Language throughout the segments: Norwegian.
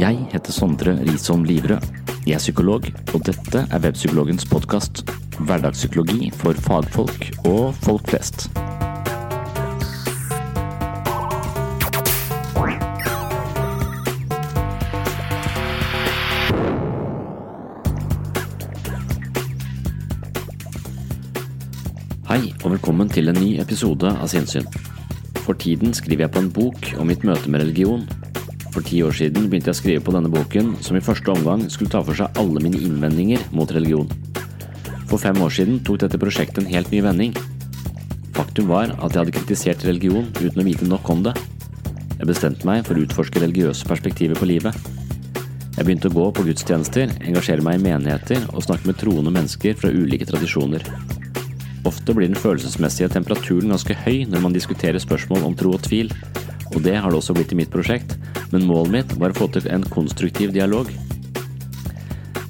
Jeg heter Sondre Risholm Livrød. Jeg er psykolog, og dette er Webpsykologens podkast. Hverdagspsykologi for fagfolk og folk flest. Hei, og velkommen til en ny episode av Sinnsyn. For tiden skriver jeg på en bok om mitt møte med religion. For ti år siden begynte jeg å skrive på denne boken, som i første omgang skulle ta for seg alle mine innvendinger mot religion. For fem år siden tok dette prosjektet en helt ny vending. Faktum var at jeg hadde kritisert religion uten å vite nok om det. Jeg bestemte meg for å utforske religiøse perspektiver på livet. Jeg begynte å gå på gudstjenester, engasjere meg i menigheter og snakke med troende mennesker fra ulike tradisjoner. Ofte blir den følelsesmessige temperaturen ganske høy når man diskuterer spørsmål om tro og tvil, og det har det også blitt i mitt prosjekt, men målet mitt var å få til en konstruktiv dialog.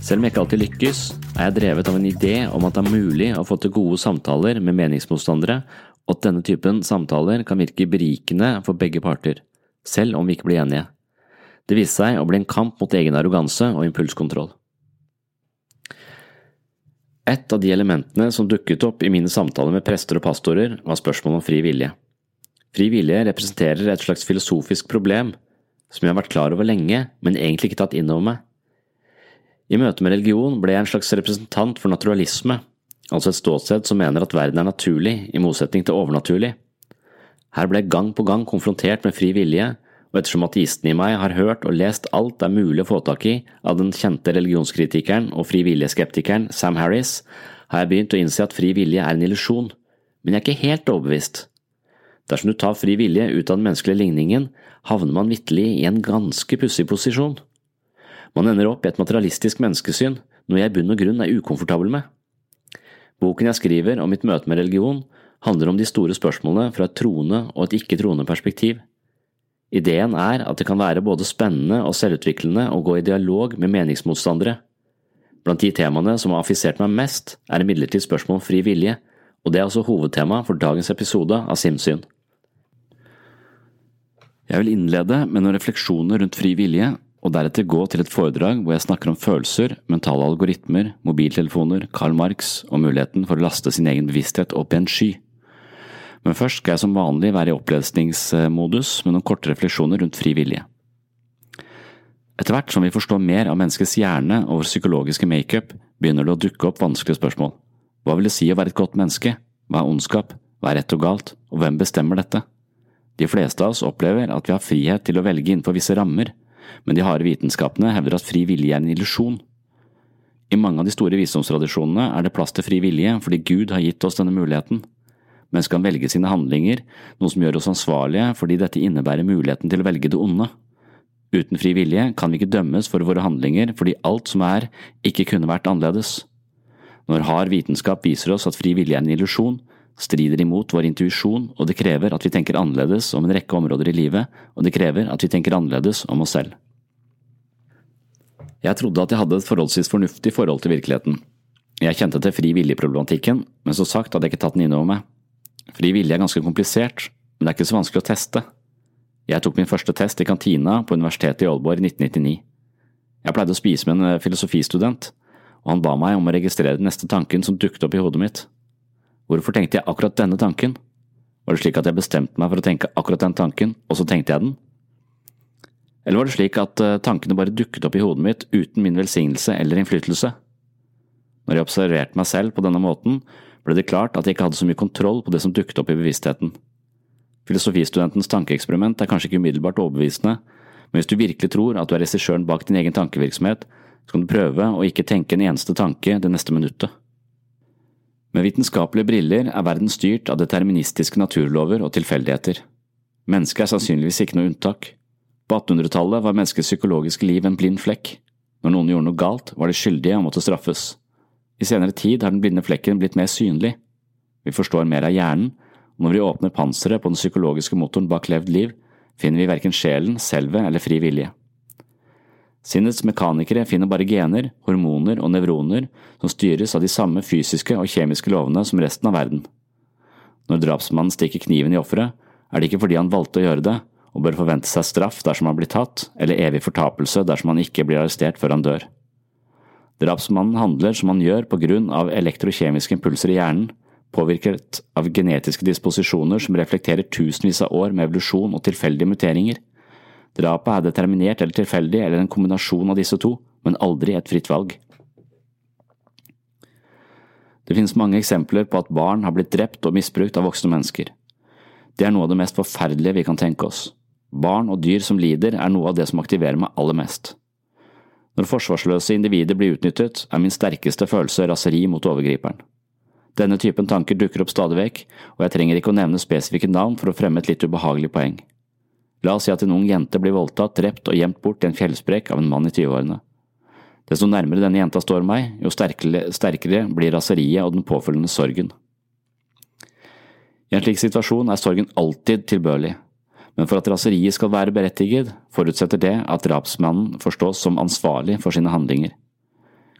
Selv om jeg ikke alltid lykkes, er jeg drevet av en idé om at det er mulig å få til gode samtaler med meningsmotstandere, og at denne typen samtaler kan virke berikende for begge parter, selv om vi ikke blir enige. Det viste seg å bli en kamp mot egen arroganse og impulskontroll. Et av de elementene som dukket opp i mine samtaler med prester og pastorer, var spørsmålet om fri vilje. Fri vilje representerer et slags filosofisk problem som jeg har vært klar over lenge, men egentlig ikke tatt inn over meg. I møte med religion ble jeg en slags representant for naturalisme, altså et ståsted som mener at verden er naturlig, i motsetning til overnaturlig. Her ble jeg gang på gang konfrontert med fri vilje, og ettersom ateisten i meg har hørt og lest alt det er mulig å få tak i av den kjente religionskritikeren og frivilligskeptikeren Sam Harris, har jeg begynt å innse at fri vilje er en illusjon, men jeg er ikke helt overbevist. Dersom du tar fri vilje ut av den menneskelige ligningen, havner man vitterlig i en ganske pussig posisjon. Man ender opp i et materialistisk menneskesyn, noe jeg i bunn og grunn er ukomfortabel med. Boken jeg skriver om mitt møte med religion, handler om de store spørsmålene fra et troende og et ikke-troende perspektiv. Ideen er at det kan være både spennende og selvutviklende å gå i dialog med meningsmotstandere. Blant de temaene som har affisert meg mest, er imidlertid spørsmål om fri vilje, og det er også hovedtema for dagens episode av Simsyn. Jeg vil innlede med noen refleksjoner rundt fri vilje, og deretter gå til et foredrag hvor jeg snakker om følelser, mentale algoritmer, mobiltelefoner, Karl Marx og muligheten for å laste sin egen bevissthet opp i en sky. Men først skal jeg som vanlig være i opplesningsmodus med noen korte refleksjoner rundt fri vilje. Etter hvert som vi forstår mer av menneskets hjerne og vår psykologiske makeup, begynner det å dukke opp vanskelige spørsmål. Hva vil det si å være et godt menneske? Hva er ondskap? Hva er rett og galt? Og hvem bestemmer dette? De fleste av oss opplever at vi har frihet til å velge innenfor visse rammer, men de harde vitenskapene hevder at fri vilje er en illusjon. I mange av de store visdomstradisjonene er det plass til fri vilje fordi Gud har gitt oss denne muligheten. Mennesket kan velge sine handlinger, noe som gjør oss ansvarlige fordi dette innebærer muligheten til å velge det onde. Uten fri vilje kan vi ikke dømmes for våre handlinger fordi alt som er, ikke kunne vært annerledes. Når hard vitenskap viser oss at fri vilje er en illusjon, strider imot vår intuisjon, og det krever at vi tenker annerledes om en rekke områder i livet, og det krever at vi tenker annerledes om oss selv. Jeg trodde at jeg hadde et forholdsvis fornuftig forhold til virkeligheten. Jeg kjente til fri vilje-problematikken, men som sagt hadde jeg ikke tatt den inn over meg. Fri vilje er ganske komplisert, men det er ikke så vanskelig å teste. Jeg tok min første test i kantina på Universitetet i Aalborg i 1999. Jeg pleide å spise med en eh, filosofistudent, og han ba meg om å registrere den neste tanken som dukket opp i hodet mitt. Hvorfor tenkte jeg akkurat denne tanken? Var det slik at jeg bestemte meg for å tenke akkurat den tanken, og så tenkte jeg den? Eller var det slik at eh, tankene bare dukket opp i hodet mitt uten min velsignelse eller innflytelse? Når jeg observerte meg selv på denne måten, ble det klart at jeg ikke hadde så mye kontroll på det som dukket opp i bevisstheten. Filosofistudentens tankeeksperiment er kanskje ikke umiddelbart overbevisende, men hvis du virkelig tror at du er regissøren bak din egen tankevirksomhet, så kan du prøve å ikke tenke en eneste tanke det neste minuttet. Med vitenskapelige briller er verden styrt av deterministiske naturlover og tilfeldigheter. Mennesket er sannsynligvis ikke noe unntak. På 1800-tallet var menneskets psykologiske liv en blind flekk. Når noen gjorde noe galt, var de skyldige og måtte straffes. I senere tid har den blinde flekken blitt mer synlig. Vi forstår mer av hjernen, og når vi åpner panseret på den psykologiske motoren bak levd liv, finner vi verken sjelen, selve eller fri vilje. Sinnets mekanikere finner bare gener, hormoner og nevroner som styres av de samme fysiske og kjemiske lovene som resten av verden. Når drapsmannen stikker kniven i offeret, er det ikke fordi han valgte å gjøre det, og bør forvente seg straff dersom han blir tatt, eller evig fortapelse dersom han ikke blir arrestert før han dør. Drapsmannen handler som han gjør på grunn av elektrokjemiske impulser i hjernen, påvirket av genetiske disposisjoner som reflekterer tusenvis av år med evolusjon og tilfeldige muteringer. Drapet er determinert eller tilfeldig eller en kombinasjon av disse to, men aldri et fritt valg. Det finnes mange eksempler på at barn har blitt drept og misbrukt av voksne mennesker. Det er noe av det mest forferdelige vi kan tenke oss. Barn og dyr som lider er noe av det som aktiverer meg aller mest. Når forsvarsløse individer blir utnyttet, er min sterkeste følelse raseri mot overgriperen. Denne typen tanker dukker opp stadig vekk, og jeg trenger ikke å nevne spesifikke navn for å fremme et litt ubehagelig poeng. La oss si at en ung jente blir voldtatt, drept og gjemt bort i en fjellsprekk av en mann i tyveårene. Desto nærmere denne jenta står meg, jo sterkere, sterkere blir raseriet og den påfølgende sorgen. I en slik situasjon er sorgen alltid tilbørlig, men for at raseriet skal være berettiget, forutsetter det at drapsmannen forstås som ansvarlig for sine handlinger.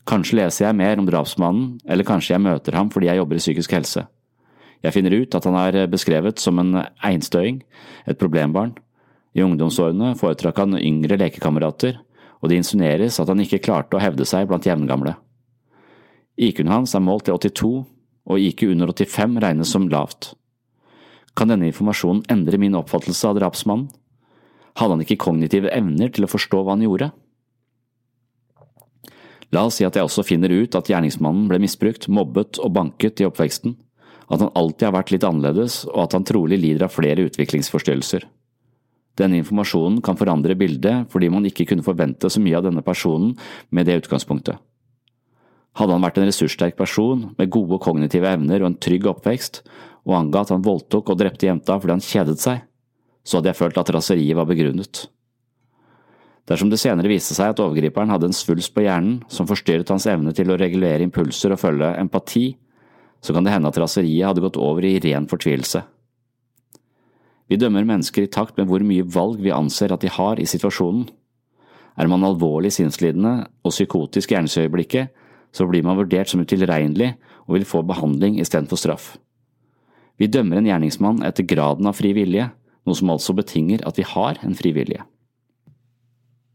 Kanskje leser jeg mer om drapsmannen, eller kanskje jeg møter ham fordi jeg jobber i psykisk helse. Jeg finner ut at han er beskrevet som en einstøing, et problembarn, i ungdomsårene foretrakk han yngre lekekamerater, og det insinueres at han ikke klarte å hevde seg blant jevngamle. IQ-en hans er målt til 82, og IQ under 85 regnes som lavt. Kan denne informasjonen endre min oppfattelse av drapsmannen? Hadde han ikke kognitive evner til å forstå hva han gjorde? La oss si at jeg også finner ut at gjerningsmannen ble misbrukt, mobbet og banket i oppveksten, at han alltid har vært litt annerledes og at han trolig lider av flere utviklingsforstyrrelser. Denne informasjonen kan forandre bildet fordi man ikke kunne forvente så mye av denne personen med det utgangspunktet. Hadde han vært en ressurssterk person med gode kognitive evner og en trygg oppvekst, og anga at han voldtok og drepte jenta fordi han kjedet seg, så hadde jeg følt at raseriet var begrunnet. Dersom det senere viste seg at overgriperen hadde en svulst på hjernen som forstyrret hans evne til å regulere impulser og følge empati, så kan det hende at raseriet hadde gått over i ren fortvilelse. Vi dømmer mennesker i takt med hvor mye valg vi anser at de har i situasjonen. Er man alvorlig sinnslidende og psykotisk i hjernesøyeblikket, så blir man vurdert som utilregnelig og vil få behandling istedenfor straff. Vi dømmer en gjerningsmann etter graden av fri vilje, noe som altså betinger at vi har en fri vilje.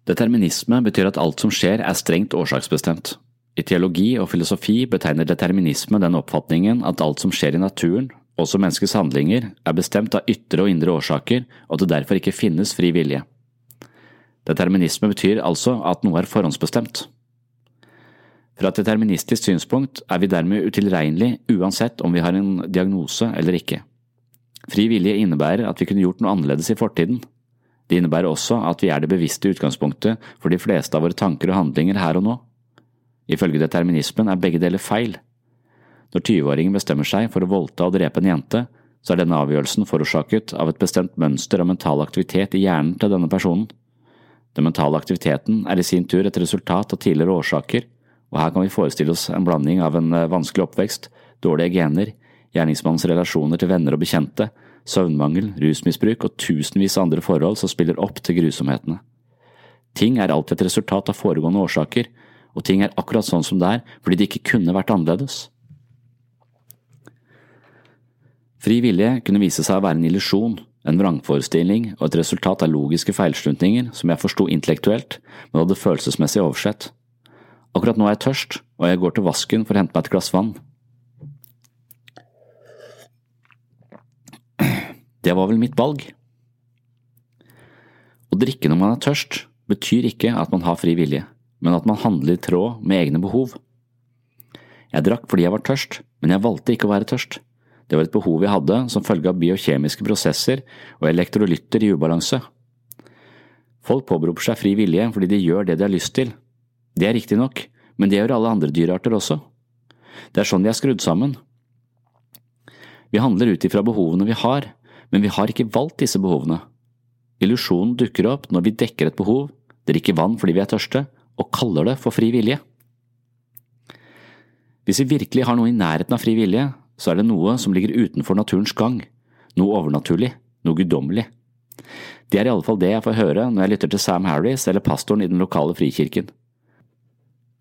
Determinisme betyr at alt som skjer er strengt årsaksbestemt. I teologi og filosofi betegner determinisme den oppfatningen at alt som skjer i naturen, også menneskets handlinger er bestemt av ytre og indre årsaker, og at det derfor ikke finnes fri vilje. Determinisme betyr altså at noe er forhåndsbestemt. Fra et deterministisk synspunkt er vi dermed utilregnelige uansett om vi har en diagnose eller ikke. Fri vilje innebærer at vi kunne gjort noe annerledes i fortiden. Det innebærer også at vi er det bevisste utgangspunktet for de fleste av våre tanker og handlinger her og nå. Ifølge determinismen er begge deler feil, når 20-åringen bestemmer seg for å voldta og drepe en jente, så er denne avgjørelsen forårsaket av et bestemt mønster av mental aktivitet i hjernen til denne personen. Den mentale aktiviteten er i sin tur et resultat av tidligere årsaker, og her kan vi forestille oss en blanding av en eh, vanskelig oppvekst, dårlige gener, gjerningsmannens relasjoner til venner og bekjente, søvnmangel, rusmisbruk og tusenvis av andre forhold som spiller opp til grusomhetene. Ting er alltid et resultat av foregående årsaker, og ting er akkurat sånn som det er fordi det ikke kunne vært annerledes. Fri vilje kunne vise seg å være en illusjon, en vrangforestilling og et resultat av logiske feilslutninger som jeg forsto intellektuelt, men hadde følelsesmessig oversett. Akkurat nå er jeg tørst, og jeg går til vasken for å hente meg et glass vann. Det var vel mitt valg. Å drikke når man er tørst, betyr ikke at man har fri vilje, men at man handler i tråd med egne behov. Jeg drakk fordi jeg var tørst, men jeg valgte ikke å være tørst. Det var et behov vi hadde som følge av biokjemiske prosesser og elektrolytter i ubalanse. Folk påberoper seg fri vilje fordi de gjør det de har lyst til. Det er riktig nok, men det gjør alle andre dyrearter også. Det er sånn de er skrudd sammen. Vi handler ut ifra behovene vi har, men vi har ikke valgt disse behovene. Illusjonen dukker opp når vi dekker et behov, drikker vann fordi vi er tørste, og kaller det for fri vilje. Hvis vi virkelig har noe i nærheten av fri vilje, så er det noe som ligger utenfor naturens gang, noe overnaturlig, noe guddommelig. Det er i alle fall det jeg får høre når jeg lytter til Sam Harris eller pastoren i den lokale frikirken.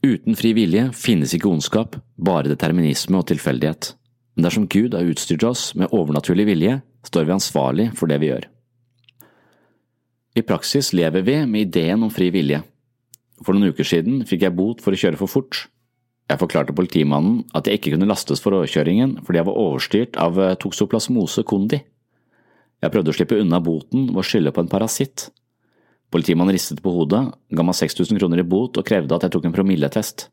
Uten fri vilje finnes ikke ondskap, bare determinisme og tilfeldighet. Men dersom Gud har utstyrt oss med overnaturlig vilje, står vi ansvarlig for det vi gjør. I praksis lever vi med ideen om fri vilje. For noen uker siden fikk jeg bot for å kjøre for fort. Jeg forklarte politimannen at jeg ikke kunne lastes for overkjøringen fordi jeg var overstyrt av toksoplasmose kondi. Jeg prøvde å slippe unna boten ved å skylde på en parasitt. Politimannen ristet på hodet, ga meg 6000 kroner i bot og krevde at jeg tok en promilletest.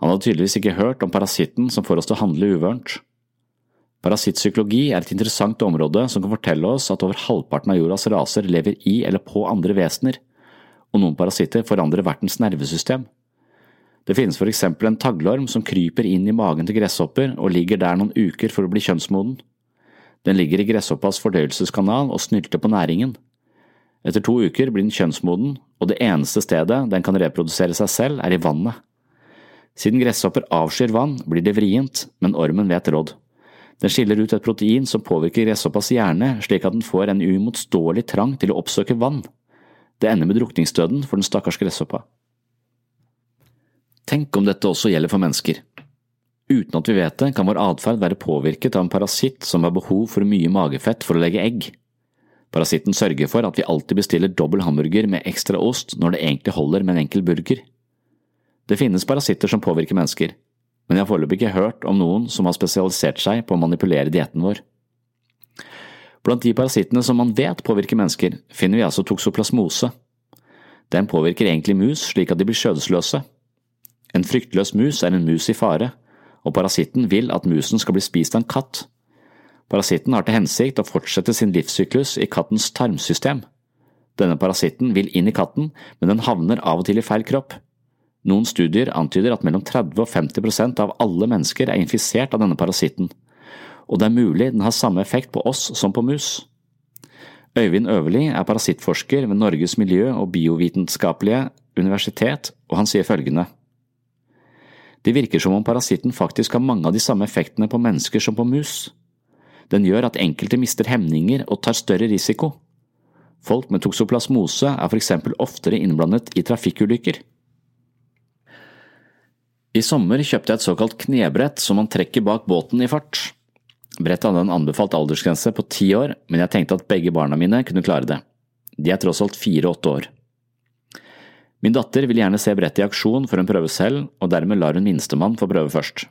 Han hadde tydeligvis ikke hørt om parasitten som får oss til å handle uvørent. Parasittpsykologi er et interessant område som kan fortelle oss at over halvparten av jordas raser lever i eller på andre vesener, og noen parasitter forandrer vertens nervesystem. Det finnes for eksempel en taglorm som kryper inn i magen til gresshopper og ligger der noen uker for å bli kjønnsmoden. Den ligger i gresshoppas fordøyelseskanal og snylter på næringen. Etter to uker blir den kjønnsmoden, og det eneste stedet den kan reprodusere seg selv, er i vannet. Siden gresshopper avskyr vann, blir det vrient, men ormen vet råd. Den skiller ut et protein som påvirker gresshoppas hjerne slik at den får en uimotståelig trang til å oppsøke vann. Det ender med drukningsdøden for den stakkars gresshoppa. Tenk om dette også gjelder for mennesker. Uten at vi vet det, kan vår atferd være påvirket av en parasitt som har behov for mye magefett for å legge egg. Parasitten sørger for at vi alltid bestiller dobbel hamburger med ekstra ost når det egentlig holder med en enkel burger. Det finnes parasitter som påvirker mennesker, men jeg har foreløpig ikke hørt om noen som har spesialisert seg på å manipulere dietten vår. Blant de parasittene som man vet påvirker mennesker, finner vi altså toksoplasmose. Den påvirker egentlig mus slik at de blir skjødesløse. En fryktløs mus er en mus i fare, og parasitten vil at musen skal bli spist av en katt. Parasitten har til hensikt å fortsette sin livssyklus i kattens tarmsystem. Denne parasitten vil inn i katten, men den havner av og til i feil kropp. Noen studier antyder at mellom 30 og 50 prosent av alle mennesker er infisert av denne parasitten, og det er mulig den har samme effekt på oss som på mus. Øyvind Øverli er parasittforsker ved Norges miljø- og biovitenskapelige universitet, og han sier følgende. Det virker som om parasitten faktisk har mange av de samme effektene på mennesker som på mus. Den gjør at enkelte mister hemninger og tar større risiko. Folk med toksoplasmose er for eksempel oftere innblandet i trafikkulykker. I sommer kjøpte jeg et såkalt knebrett som man trekker bak båten i fart. Brettet hadde en anbefalt aldersgrense på ti år, men jeg tenkte at begge barna mine kunne klare det. De er tross alt fire og åtte år. Min datter vil gjerne se brettet i aksjon før hun prøver selv, og dermed lar hun minstemann få prøve først.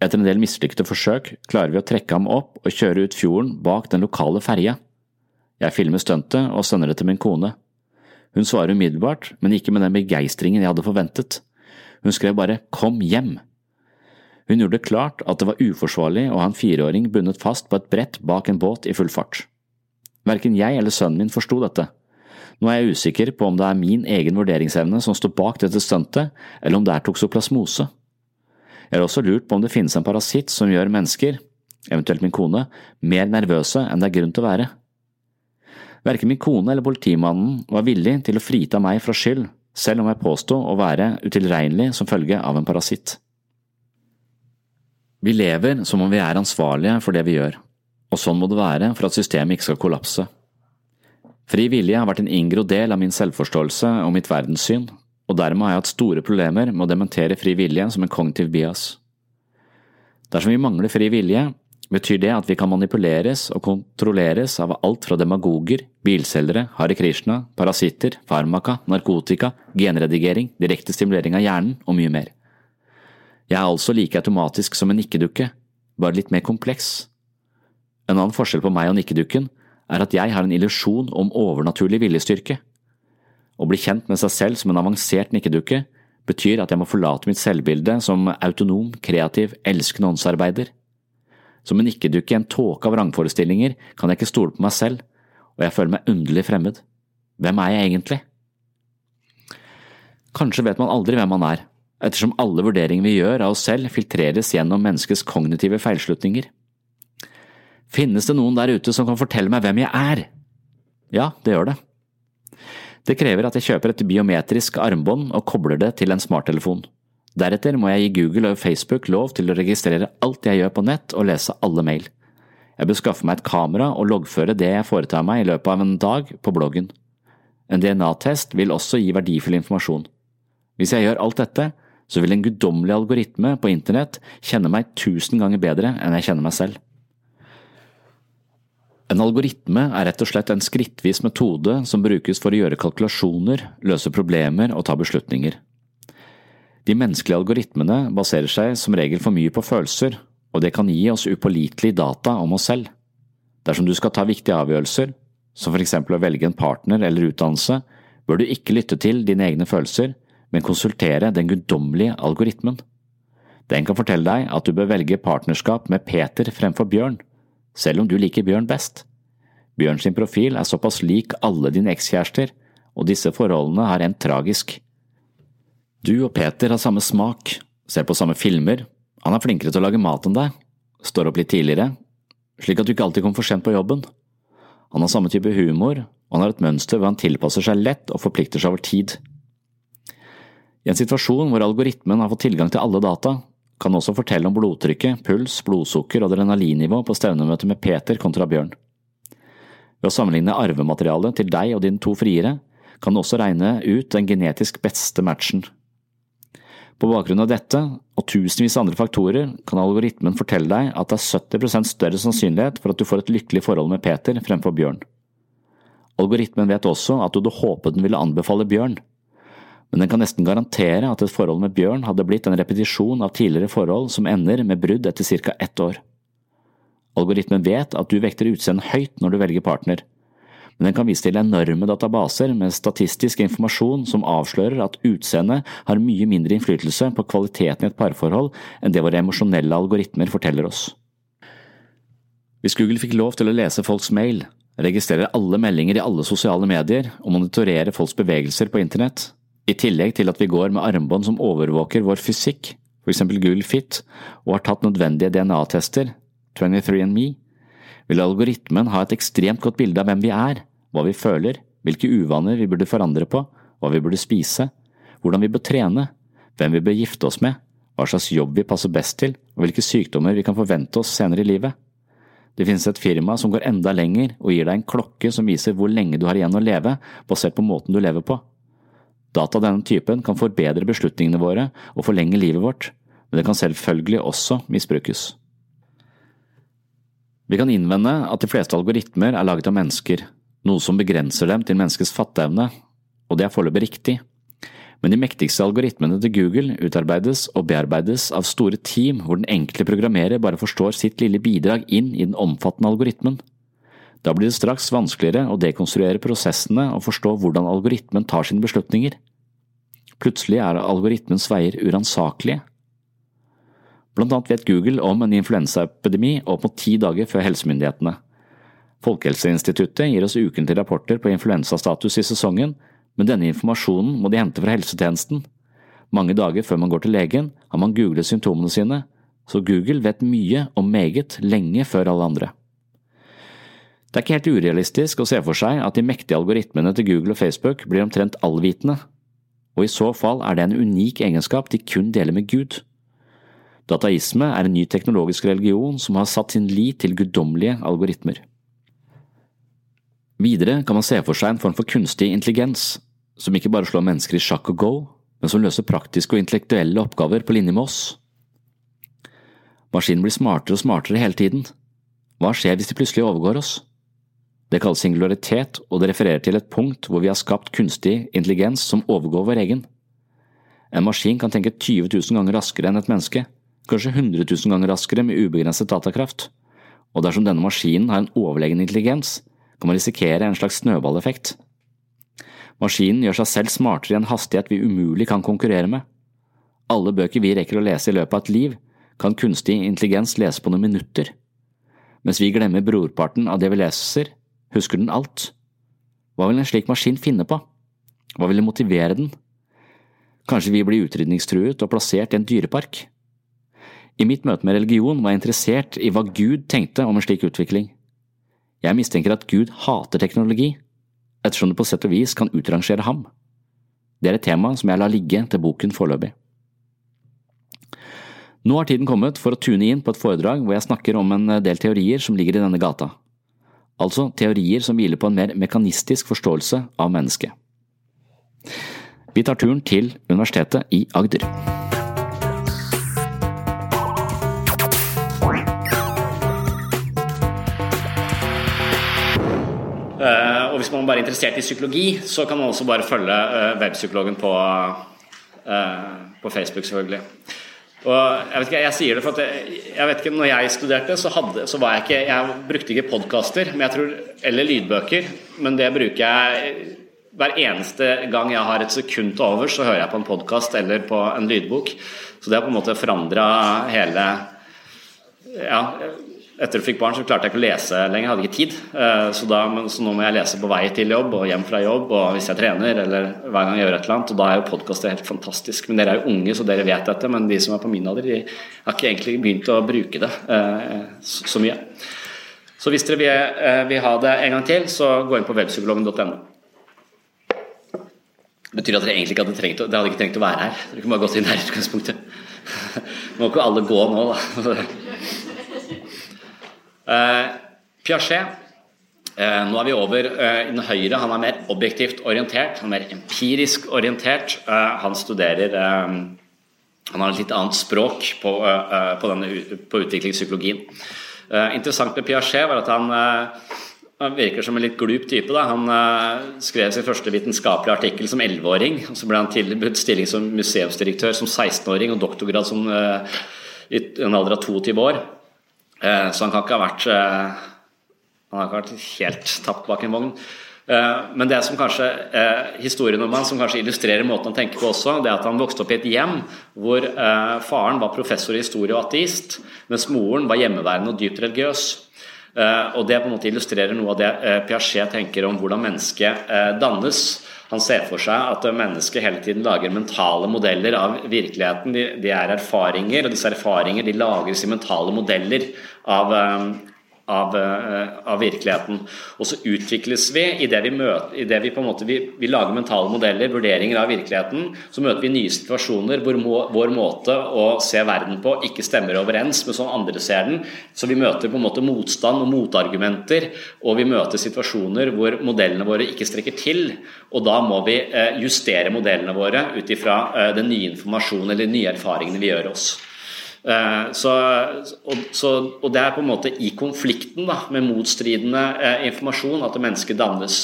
Etter en del mislykkede forsøk klarer vi å trekke ham opp og kjøre ut fjorden bak den lokale ferja. Jeg filmer stuntet og sender det til min kone. Hun svarer umiddelbart, men ikke med den begeistringen jeg hadde forventet. Hun skrev bare Kom hjem. Hun gjorde det klart at det var uforsvarlig å ha en fireåring bundet fast på et brett bak en båt i full fart. Verken jeg eller sønnen min forsto dette. Nå er jeg usikker på om det er min egen vurderingsevne som står bak dette stuntet, eller om det er toksoplasmose. Jeg har også lurt på om det finnes en parasitt som gjør mennesker, eventuelt min kone, mer nervøse enn det er grunn til å være. Verken min kone eller politimannen var villig til å frita meg fra skyld selv om jeg påstod å være utilregnelig som følge av en parasitt. Vi lever som om vi er ansvarlige for det vi gjør, og sånn må det være for at systemet ikke skal kollapse. Fri vilje har vært en inngrodd del av min selvforståelse og mitt verdenssyn, og dermed har jeg hatt store problemer med å dementere fri vilje som en kognitiv bias. Dersom vi mangler fri vilje, betyr det at vi kan manipuleres og kontrolleres av alt fra demagoger, bilselgere, Hare Krishna, parasitter, farmaka, narkotika, genredigering, direkte stimulering av hjernen og mye mer. Jeg er altså like automatisk som en nikkedukke, bare litt mer kompleks. En annen forskjell på meg og nikkedukken er at jeg har en illusjon om overnaturlig viljestyrke. Å bli kjent med seg selv som en avansert nikkedukke betyr at jeg må forlate mitt selvbilde som autonom, kreativ, elskende åndsarbeider. Som en nikkedukke i en tåke av vrangforestillinger kan jeg ikke stole på meg selv, og jeg føler meg underlig fremmed. Hvem er jeg egentlig? Kanskje vet man aldri hvem man er, ettersom alle vurderinger vi gjør av oss selv filtreres gjennom menneskets kognitive feilslutninger. Finnes det noen der ute som kan fortelle meg hvem jeg er? Ja, det gjør det. Det krever at jeg kjøper et biometrisk armbånd og kobler det til en smarttelefon. Deretter må jeg gi Google og Facebook lov til å registrere alt jeg gjør på nett og lese alle mail. Jeg bør skaffe meg et kamera og loggføre det jeg foretar meg i løpet av en dag på bloggen. En DNA-test vil også gi verdifull informasjon. Hvis jeg gjør alt dette, så vil en guddommelig algoritme på internett kjenne meg tusen ganger bedre enn jeg kjenner meg selv. En algoritme er rett og slett en skrittvis metode som brukes for å gjøre kalkulasjoner, løse problemer og ta beslutninger. De menneskelige algoritmene baserer seg som regel for mye på følelser, og det kan gi oss upålitelige data om oss selv. Dersom du skal ta viktige avgjørelser, som for eksempel å velge en partner eller utdannelse, bør du ikke lytte til dine egne følelser, men konsultere den guddommelige algoritmen. Den kan fortelle deg at du bør velge partnerskap med Peter fremfor Bjørn, selv om du liker Bjørn best. Bjørn sin profil er såpass lik alle dine ekskjærester, og disse forholdene har endt tragisk. Du og Peter har samme smak, ser på samme filmer, han er flinkere til å lage mat enn deg, står opp litt tidligere, slik at du ikke alltid kommer for sent på jobben. Han har samme type humor, og han har et mønster hvor han tilpasser seg lett og forplikter seg over tid. I en situasjon hvor algoritmen har fått tilgang til alle data, kan også fortelle om blodtrykket, puls, blodsukker og adrenalinnivå på stevnemøtet med Peter kontra Bjørn. Ved å sammenligne arvematerialet til deg og dine to friere, kan du også regne ut den genetisk beste matchen. På bakgrunn av dette, og tusenvis av andre faktorer, kan algoritmen fortelle deg at det er 70% større sannsynlighet for at du får et lykkelig forhold med Peter fremfor Bjørn. Algoritmen vet også at du hadde håpet den ville anbefale Bjørn, men den kan nesten garantere at et forhold med Bjørn hadde blitt en repetisjon av tidligere forhold som ender med brudd etter ca. ett år. Algoritmen vet at du vekter utseendet høyt når du velger partner, men den kan vise til enorme databaser med statistisk informasjon som avslører at utseendet har mye mindre innflytelse på kvaliteten i et parforhold enn det våre emosjonelle algoritmer forteller oss. Hvis Google fikk lov til å lese folks mail, registrere alle meldinger i alle sosiale medier og monitorere folks bevegelser på internett, i tillegg til at vi går med armbånd som overvåker vår fysikk, eksempel Google Fit, og har tatt nødvendige DNA-tester, 23andMe, vil algoritmen ha et ekstremt godt bilde av hvem vi er, hva vi føler, hvilke uvaner vi burde forandre på, hva vi burde spise, hvordan vi bør trene, hvem vi bør gifte oss med, hva slags jobb vi passer best til, og hvilke sykdommer vi kan forvente oss senere i livet. Det finnes et firma som går enda lenger og gir deg en klokke som viser hvor lenge du har igjen å leve, basert på måten du lever på. Data av denne typen kan forbedre beslutningene våre og forlenge livet vårt, men det kan selvfølgelig også misbrukes. Vi kan innvende at de fleste algoritmer er laget av mennesker, noe som begrenser dem til menneskets fatteevne, og det er foreløpig riktig. Men de mektigste algoritmene til Google utarbeides og bearbeides av store team hvor den enkelte programmerer bare forstår sitt lille bidrag inn i den omfattende algoritmen. Da blir det straks vanskeligere å dekonstruere prosessene og forstå hvordan algoritmen tar sine beslutninger. Plutselig er algoritmens veier uransakelige. Blant annet vet Google om en influensaepidemi opp mot ti dager før helsemyndighetene. Folkehelseinstituttet gir oss ukentlige rapporter på influensastatus i sesongen, men denne informasjonen må de hente fra helsetjenesten. Mange dager før man går til legen, har man googlet symptomene sine, så Google vet mye om meget lenge før alle andre. Det er ikke helt urealistisk å se for seg at de mektige algoritmene til Google og Facebook blir omtrent allvitende, og i så fall er det en unik egenskap de kun deler med Gud. Dataisme er en ny teknologisk religion som har satt sin lit til guddommelige algoritmer. Videre kan man se for seg en form for kunstig intelligens, som ikke bare slår mennesker i sjakk og go, men som løser praktiske og intellektuelle oppgaver på linje med oss. Maskinen blir smartere og smartere hele tiden. Hva skjer hvis de plutselig overgår oss? Det kalles singularitet, og det refererer til et punkt hvor vi har skapt kunstig intelligens som overgår vår egen. En maskin kan tenke 20 000 ganger raskere enn et menneske, kanskje 100 000 ganger raskere med ubegrenset datakraft, og dersom denne maskinen har en overlegen intelligens, kan man risikere en slags snøballeffekt. Maskinen gjør seg selv smartere i en hastighet vi umulig kan konkurrere med. Alle bøker vi rekker å lese i løpet av et liv, kan kunstig intelligens lese på noen minutter. Mens vi glemmer brorparten av det vi leser, husker den alt. Hva vil en slik maskin finne på? Hva vil motivere den? Kanskje vi blir utrydningstruet og plassert i en dyrepark? I mitt møte med religion var jeg interessert i hva Gud tenkte om en slik utvikling. Jeg mistenker at Gud hater teknologi, ettersom det på sett og vis kan utrangere ham. Det er et tema som jeg lar ligge til boken foreløpig. Nå har tiden kommet for å tune inn på et foredrag hvor jeg snakker om en del teorier som ligger i denne gata. Altså teorier som hviler på en mer mekanistisk forståelse av mennesket. Vi tar turen til Universitetet i Agder. Uh, og Hvis man bare er interessert i psykologi, så kan man også bare følge uh, webpsykologen på, uh, på Facebook, selvfølgelig. Og jeg vet ikke, jeg sier det for at jeg, jeg vet ikke, når jeg studerte, så, hadde, så var jeg ikke Jeg brukte ikke podkaster eller lydbøker, men det bruker jeg hver eneste gang jeg har et sekund til over, så hører jeg på en podkast eller på en lydbok. Så det har på en måte forandra hele Ja, etter at jeg fikk barn, så klarte jeg ikke å lese lenger, jeg hadde ikke tid. Eh, så, da, så, nå må jeg lese på vei til jobb og hjem fra jobb, og hvis jeg trener eller hver gang jeg gjør et eller annet. Og da er jo podkaster helt fantastisk. Men dere er jo unge, så dere vet dette. Men de som er på min alder, de har ikke egentlig begynt å bruke det eh, så mye. Så hvis dere vil, eh, vil ha det en gang til, så gå inn på webpsykologen.no. Det betyr at dere egentlig ikke hadde trengt, dere hadde ikke trengt å være her. Dere kunne bare gått inn her i utgangspunktet. Må ikke alle gå nå, da. Eh, Piaget eh, nå er vi over eh, i den høyre. Han er mer objektivt orientert, han er mer empirisk orientert. Han studerer Han har et litt annet språk på, på, denne, på utviklingspsykologien. Interessant med Piaget var at han, han virker som en litt glup type. Da. Han skrev sin første vitenskapelige artikkel som 11-åring. Så ble han tilbudt stilling som museumsdirektør som 16-åring og doktorgrad som, i en alder av 22 år. Eh, så han kan ikke ha vært eh, Han har ikke vært helt tapt bak en vogn. Eh, men det som kanskje historien om han som kanskje illustrerer måten han tenker på også, det er at han vokste opp i et hjem hvor faren var professor i historie og ateist, mens moren var hjemmeværende og dypt religiøs. Og Det på en måte illustrerer noe av det Piaget tenker om hvordan mennesket dannes. Han ser for seg at mennesket hele tiden lager mentale modeller av virkeligheten. De, de er erfaringer, og disse erfaringer de lagres i mentale modeller av, av, eh, av, virkeligheten. Og så utvikles vi idet vi, møter, i det vi, på en måte, vi, vi, lager mentale modeller, vurderinger av virkeligheten. Så møter vi nye situasjoner hvor må, vår måte å se verden på ikke stemmer overens med sånn andre ser den. Så vi møter på en måte motstand og motargumenter, og vi møter situasjoner hvor modellene våre ikke strekker til. Og da må vi eh, justere modellene våre ut ifra eh, den nye informasjonen eller de nye erfaringene vi gjør oss. Eh, så, og, så, og, det er på en måte i konflikten da, med motstridende eh, informasjon at mennesket dannes.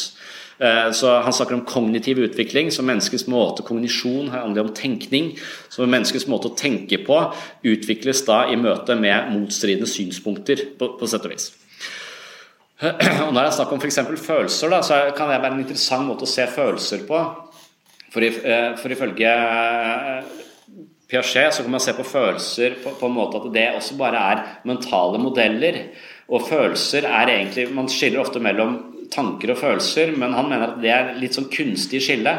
Eh, så Han snakker om kognitiv utvikling, så menneskets måte kognisjon handler om tenkning. Så menneskets måte å tenke på utvikles da i møte med motstridende synspunkter, på, på sett og vis. Og Når jeg snakker om f.eks. følelser, da, så kan det være en interessant måte å se følelser på. For, for ifølge Piaget så kan man se på følelser på, på, en måte at det også bare er mentale modeller. Og følelser er egentlig Man skiller ofte mellom tanker og følelser, men han mener at det er litt sånn kunstig skille.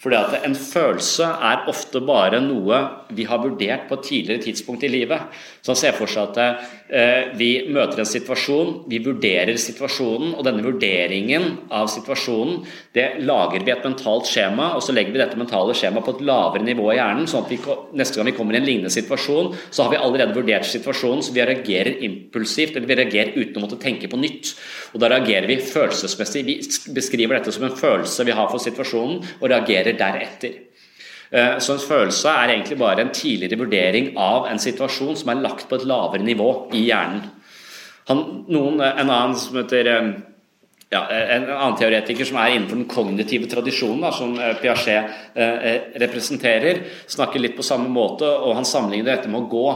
Fordi at En følelse er ofte bare noe vi har vurdert på et tidligere tidspunkt i livet. Så han ser for seg at vi møter en situasjon, vi vurderer situasjonen, og denne vurderingen av situasjonen det lager vi et mentalt skjema, og så legger vi dette mentale skjemaet på et lavere nivå i hjernen. sånn at vi, neste gang vi kommer i en lignende situasjon, så har vi allerede vurdert situasjonen, så vi reagerer impulsivt, eller vi reagerer uten å måtte tenke på nytt. Og da reagerer vi følelsesmessig. Vi beskriver dette som en følelse vi har for situasjonen, og reagerer deretter. Eh, så en følelse er egentlig bare en tidligere vurdering av en situasjon som er lagt på et lavere nivå i hjernen. Han, noen, en annen som heter eh, ja, en annen teoretiker som er innenfor den kognitive tradisjonen, da, som eh, Piaget eh, representerer, snakker litt på samme måte, og han sammenligner dette med å gå.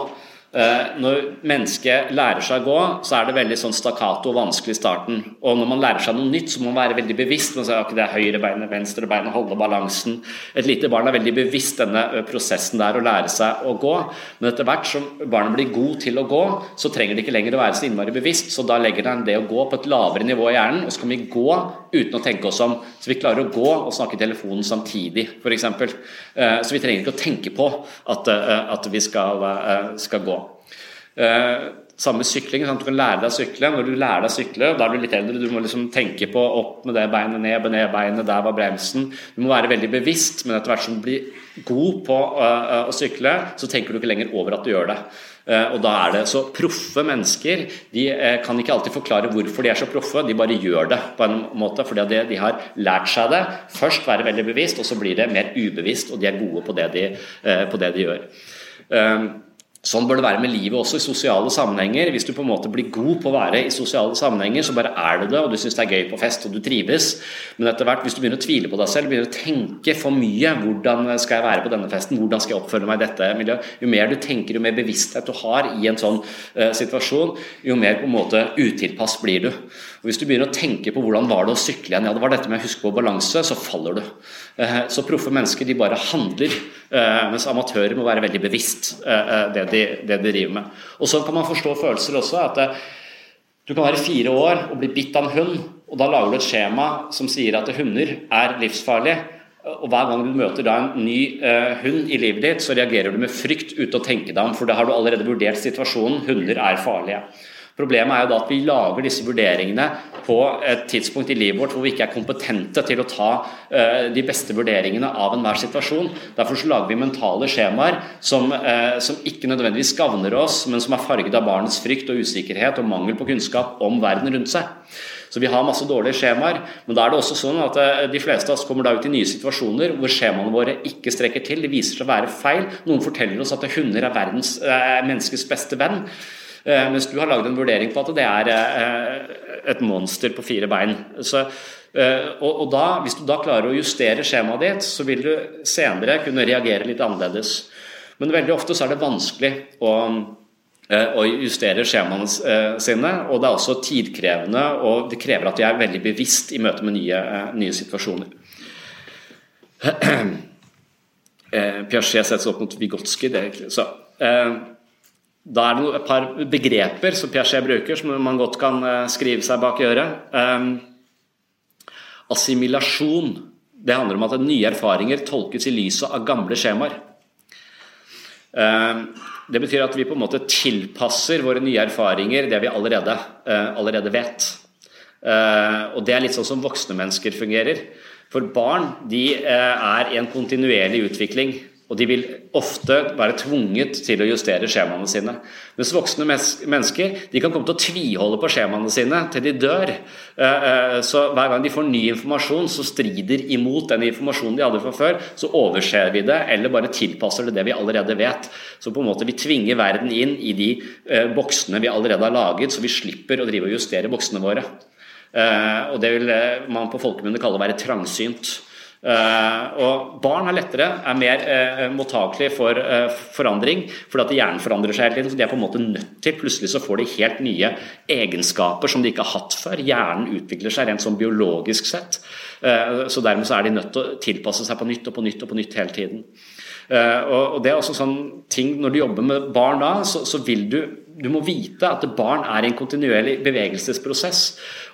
Eh, når mennesket lærer seg å gå, så er det veldig sånn stakkato og vanskelig i starten. Og når man lærer seg noe nytt, så må man være veldig bevisst. Man sier at det er høyre beinet, venstre beinet, holde balansen. Et lite barn er veldig bevisst denne prosessen der å lære seg å gå. Men etter hvert som barnet blir god til å gå, så trenger det ikke lenger å være så innmari bevisst. Så da legger den det å gå på et lavere nivå i hjernen, og så kan vi gå uten å tenke oss om. Så vi klarer å gå og snakke i telefonen samtidig, f.eks. Eh, så vi trenger ikke å tenke på at, at vi skal, skal gå. Eh, samme sykling. Sant? Du kan lære deg å sykle. Når du lærer deg å sykle, da er du litt eldre, du må liksom tenke på opp med det beinet, ned med beinet, der var bremsen. Du må være veldig bevisst, men etter hvert som du blir god på uh, å sykle, så tenker du ikke lenger over at du gjør det. Og da er det Så proffe mennesker de kan ikke alltid forklare hvorfor de er så proffe, de bare gjør det på en måte fordi de har lært seg det. Først være veldig bevisst, og så blir det mer ubevisst, og de er gode på det de, på det de gjør. Sånn bør det være med livet også, i sosiale sammenhenger. Hvis du på en måte blir god på å være i sosiale sammenhenger, så bare er du det, og du syns det er gøy på fest, og du trives. Men etter hvert, hvis du begynner å tvile på deg selv, begynner å tenke for mye hvordan skal jeg være på denne festen, hvordan skal jeg oppføre meg i dette miljøet, jo mer du tenker, jo mer bevissthet du har i en sånn uh, situasjon, jo mer på en måte utilpass blir du. Og Hvis du begynner å tenke på hvordan var det å sykle igjen, ja det var dette med å huske på balanse, så faller du. Uh, så proffe mennesker de bare handler, mens amatører må være veldig bevisst det de, det de driver med. Og Sånn kan man forstå følelser også. at Du kan være fire år og bli bitt av en hund, og da lager du et skjema som sier at hunder er livsfarlige. Og Hver gang du møter da en ny uh, hund i livet ditt, så reagerer du med frykt uten å tenke deg om, for da har du allerede vurdert situasjonen. Hunder er farlige. Problemet er jo da at vi lager disse vurderingene på et tidspunkt i livet vårt hvor vi ikke er kompetente til å ta uh, de beste vurderingene av enhver situasjon. Derfor så lager vi mentale skjemaer som, uh, som, ikke nødvendigvis gagner oss, men som er farget av barnets frykt og usikkerhet og mangel på kunnskap om verden rundt seg. Så vi har masse dårlige skjemaer, men da er det også sånn at uh, de fleste av oss kommer da ut i nye situasjoner hvor skjemaene våre ikke strekker til. Det viser seg å være feil. Noen forteller oss at hunder er verdens, menneskets beste venn. Eh, mens du har lagd en vurdering på at det er eh, et monster på fire bein. Så, eh, og, da, Hvis du da klarer å justere skjemaet ditt, så vil du senere kunne reagere litt annerledes. Men veldig ofte så er det vanskelig å, å justere skjemaene sine. Og det er også tidkrevende, og det krever at de er veldig bevisst i møte med nye, nye situasjoner. Piaget settes opp mot Vygotsky. Det, så, da er det et par begreper som Piaget bruker, som man godt kan eh, skrive seg bak i øret. Um, assimilasjon. Det handler om at nye erfaringer tolkes i lyset av gamle skjemaer. Um, det betyr at vi på en måte tilpasser våre nye erfaringer det vi allerede, uh, allerede vet. Uh, og Det er litt sånn som voksne mennesker fungerer. For barn de uh, er i en kontinuerlig utvikling. Og de vil ofte være tvunget til å justere skjemaene sine. Mens voksne mennesker de kan komme til å tviholde på skjemaene sine til de dør. Eh, eh, så hver gang de får ny informasjon som strider imot den informasjonen de hadde fra før, så overser vi det, eller bare tilpasser det det vi allerede vet. Så på en måte vi tvinger verden inn i de eh, boksene vi allerede har laget, så vi slipper å drive og justere boksene våre. Og det vil man på folkemunne kalle å være trangsynt. Uh, og Barn er lettere, er mer uh, mottakelige for uh, forandring, fordi at hjernen forandrer seg hele tiden. så De er på en måte nødt til Plutselig så får de helt nye egenskaper som de ikke har hatt før. Hjernen utvikler seg rent sånn biologisk sett. så Dermed så er de nødt til å tilpasse seg på nytt og på nytt og på nytt hele tiden. og, det er også sånn ting Når du jobber med barn da, så vil du du må vite at barn er i en kontinuerlig bevegelsesprosess.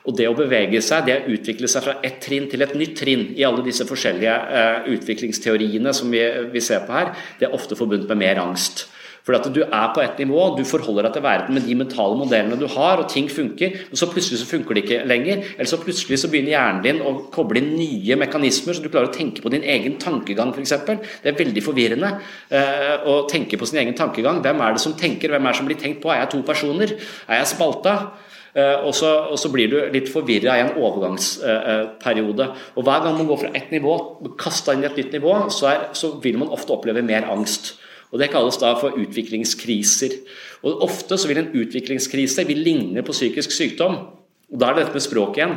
Og det å bevege seg, det å utvikle seg fra ett trinn til et nytt trinn i alle disse forskjellige eh, utviklingsteoriene som vi, vi, ser på her, det er ofte forbundet med mer angst. For at du er på et nivå, du forholder deg til verden med de mentale modellene du har, og ting funker, men så plutselig så funker det ikke lenger. Eller så plutselig så begynner hjernen din å koble inn nye mekanismer, så du klarer å tenke på din egen tankegang f.eks. Det er veldig forvirrende eh, å tenke på sin egen tankegang. Hvem er det som tenker, hvem er det som blir tenkt på? Er jeg to personer? Er jeg spalta? Uh, og, så, og, så, blir du litt forvirra i en overgangsperiode. Uh, og Hver gang man går fra ett nivå, kasta inn i et nytt nivå, så, er, så vil man ofte oppleve mer angst. Og Det kalles da for utviklingskriser. Og Ofte så vil en utviklingskrise vil ligne på psykisk sykdom. Og Da er det dette med språk igjen.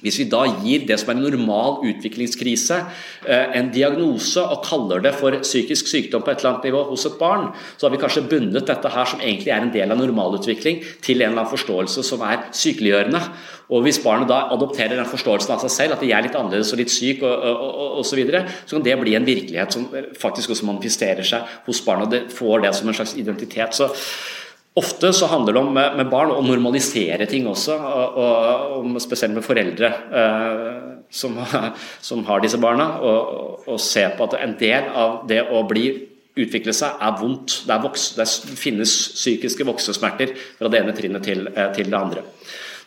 Hvis vi da gir det som er en normal utviklingskrise eh, en diagnose og kaller det for psykisk sykdom på et eller annet nivå hos et barn, så har vi kanskje bundet dette her som egentlig er en del av normalutvikling, til en eller annen forståelse som er sykeliggjørende. Og Hvis barnet da adopterer den forståelsen av seg selv, at de er litt annerledes og litt syk og så, videre, så kan det bli en virkelighet som faktisk også manifesterer seg hos barnet. og det får det som en slags identitet. Så Ofte så handler det om med barn å normalisere ting også, og, og spesielt med foreldre eh, som, som, har disse barna. Og, og, se på at en del av det å bli utvikle seg er vondt. Det, er voks, det finnes psykiske voksesmerter fra det ene trinnet til, eh, til det andre.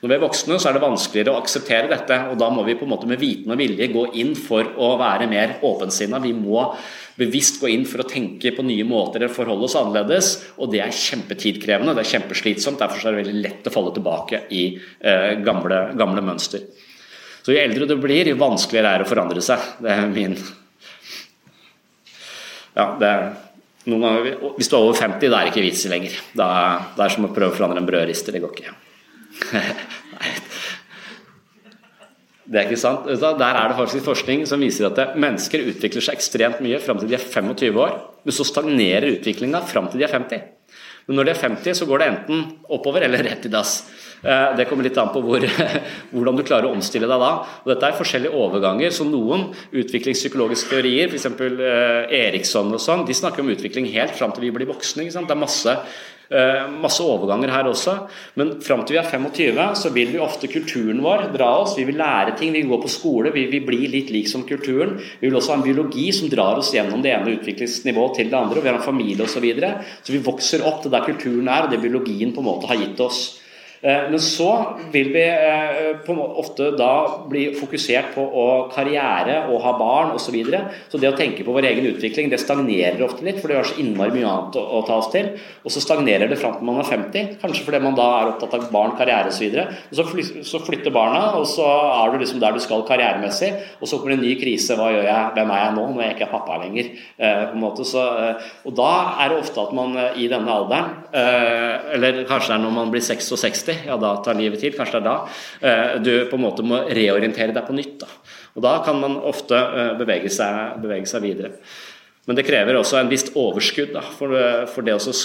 Når vi er voksne, så er det vanskeligere å akseptere dette, og da må vi på en måte med viten og vilje gå inn for å være mer åpensinna. Vi må bevisst gå inn for å tenke på nye måter eller forholde oss annerledes. Og det er kjempetidkrevende, det er kjempeslitsomt. Derfor er det veldig lett å falle tilbake i eh, gamle, gamle mønster. Så Jo eldre du blir, jo vanskeligere er det å forandre seg. Det er min Ja, det er noen ganger, Hvis du er over 50, da er det ikke vits i lenger. Da, det er som å prøve å forandre en brødrister. Det går ikke. Det er ikke sant. Der er det faktisk forskning som viser at mennesker utvikler seg ekstremt mye fram til de er 25 år, men så stagnerer utviklinga fram til de er 50. Men når de er 50, så går det enten oppover eller rett i dass. Eh, det kommer litt an på hvor, hvordan du klarer å omstille deg da. Og dette er forskjellige overganger. så Noen utviklingspsykologiske teorier, f.eks. Eh, Eriksson og sånn, de snakker om utvikling helt fram til vi blir voksne. Det er masse masse overganger her også. Men fram til vi er 25, så vil vi ofte kulturen vår dra oss. Vi vil lære ting, vi vil gå på skole, vi vil bli litt lik som kulturen. Vi vil også ha en biologi som drar oss gjennom det ene utviklingsnivået til det andre. og Vi har en familie osv. Så, videre. så vi vokser opp til der kulturen er, og det biologien på en måte har gitt oss. Eh, men så vil vi eh, ofte da bli fokusert på å karriere og ha barn osv. Så, videre. så det å tenke på vår egen utvikling det stagnerer ofte litt, for det gjør så innmari mye annet å, ta oss til. Og så stagnerer det fram til man er 50, kanskje fordi man da er opptatt av barn, karriere osv. Og så, så flytter barna, og så er du liksom der du skal karrieremessig, og så kommer det en ny krise. Hva gjør jeg? Hvem er jeg nå når jeg ikke er pappa lenger? Eh, på en måte. Så, og da er det ofte at man i denne alderen, eller kanskje det er når man blir 66 ja da tar livet til. Kanskje det er da eh, du på en måte må reorientere deg på nytt. Da. Og da kan man ofte eh, bevege seg, bevege seg videre. Men det krever også en visst overskudd. Da, for, eh, for, det å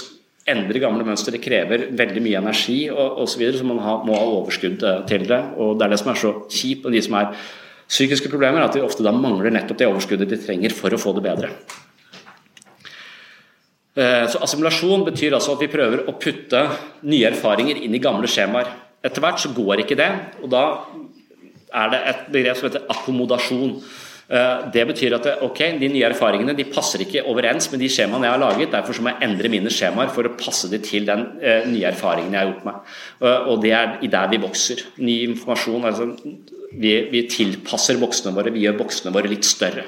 endre gamle mønstre det krever veldig mye energi og osv., så, videre, så man ha, må ha overskudd til det. Og det er det som er så kjipt med de som er psykiske problemer, at de ofte da mangler nettopp det overskuddet de trenger for å få det bedre. Eh, så Assimilasjon betyr altså at vi prøver å putte nye erfaringer inn i gamle skjemaer. Etter hvert så går ikke det, og da er det et begrep som heter akkommodasjon. Eh, det betyr at ok, de nye erfaringene de passer ikke overens med de skjemaene jeg har laget. Derfor må jeg endre mine skjemaer for å passe dem til den uh, nye erfaringen jeg har gjort meg. Og det er i der vi vokser. Ny informasjon, altså vi, vi tilpasser voksne våre, vi gjør voksne våre litt større.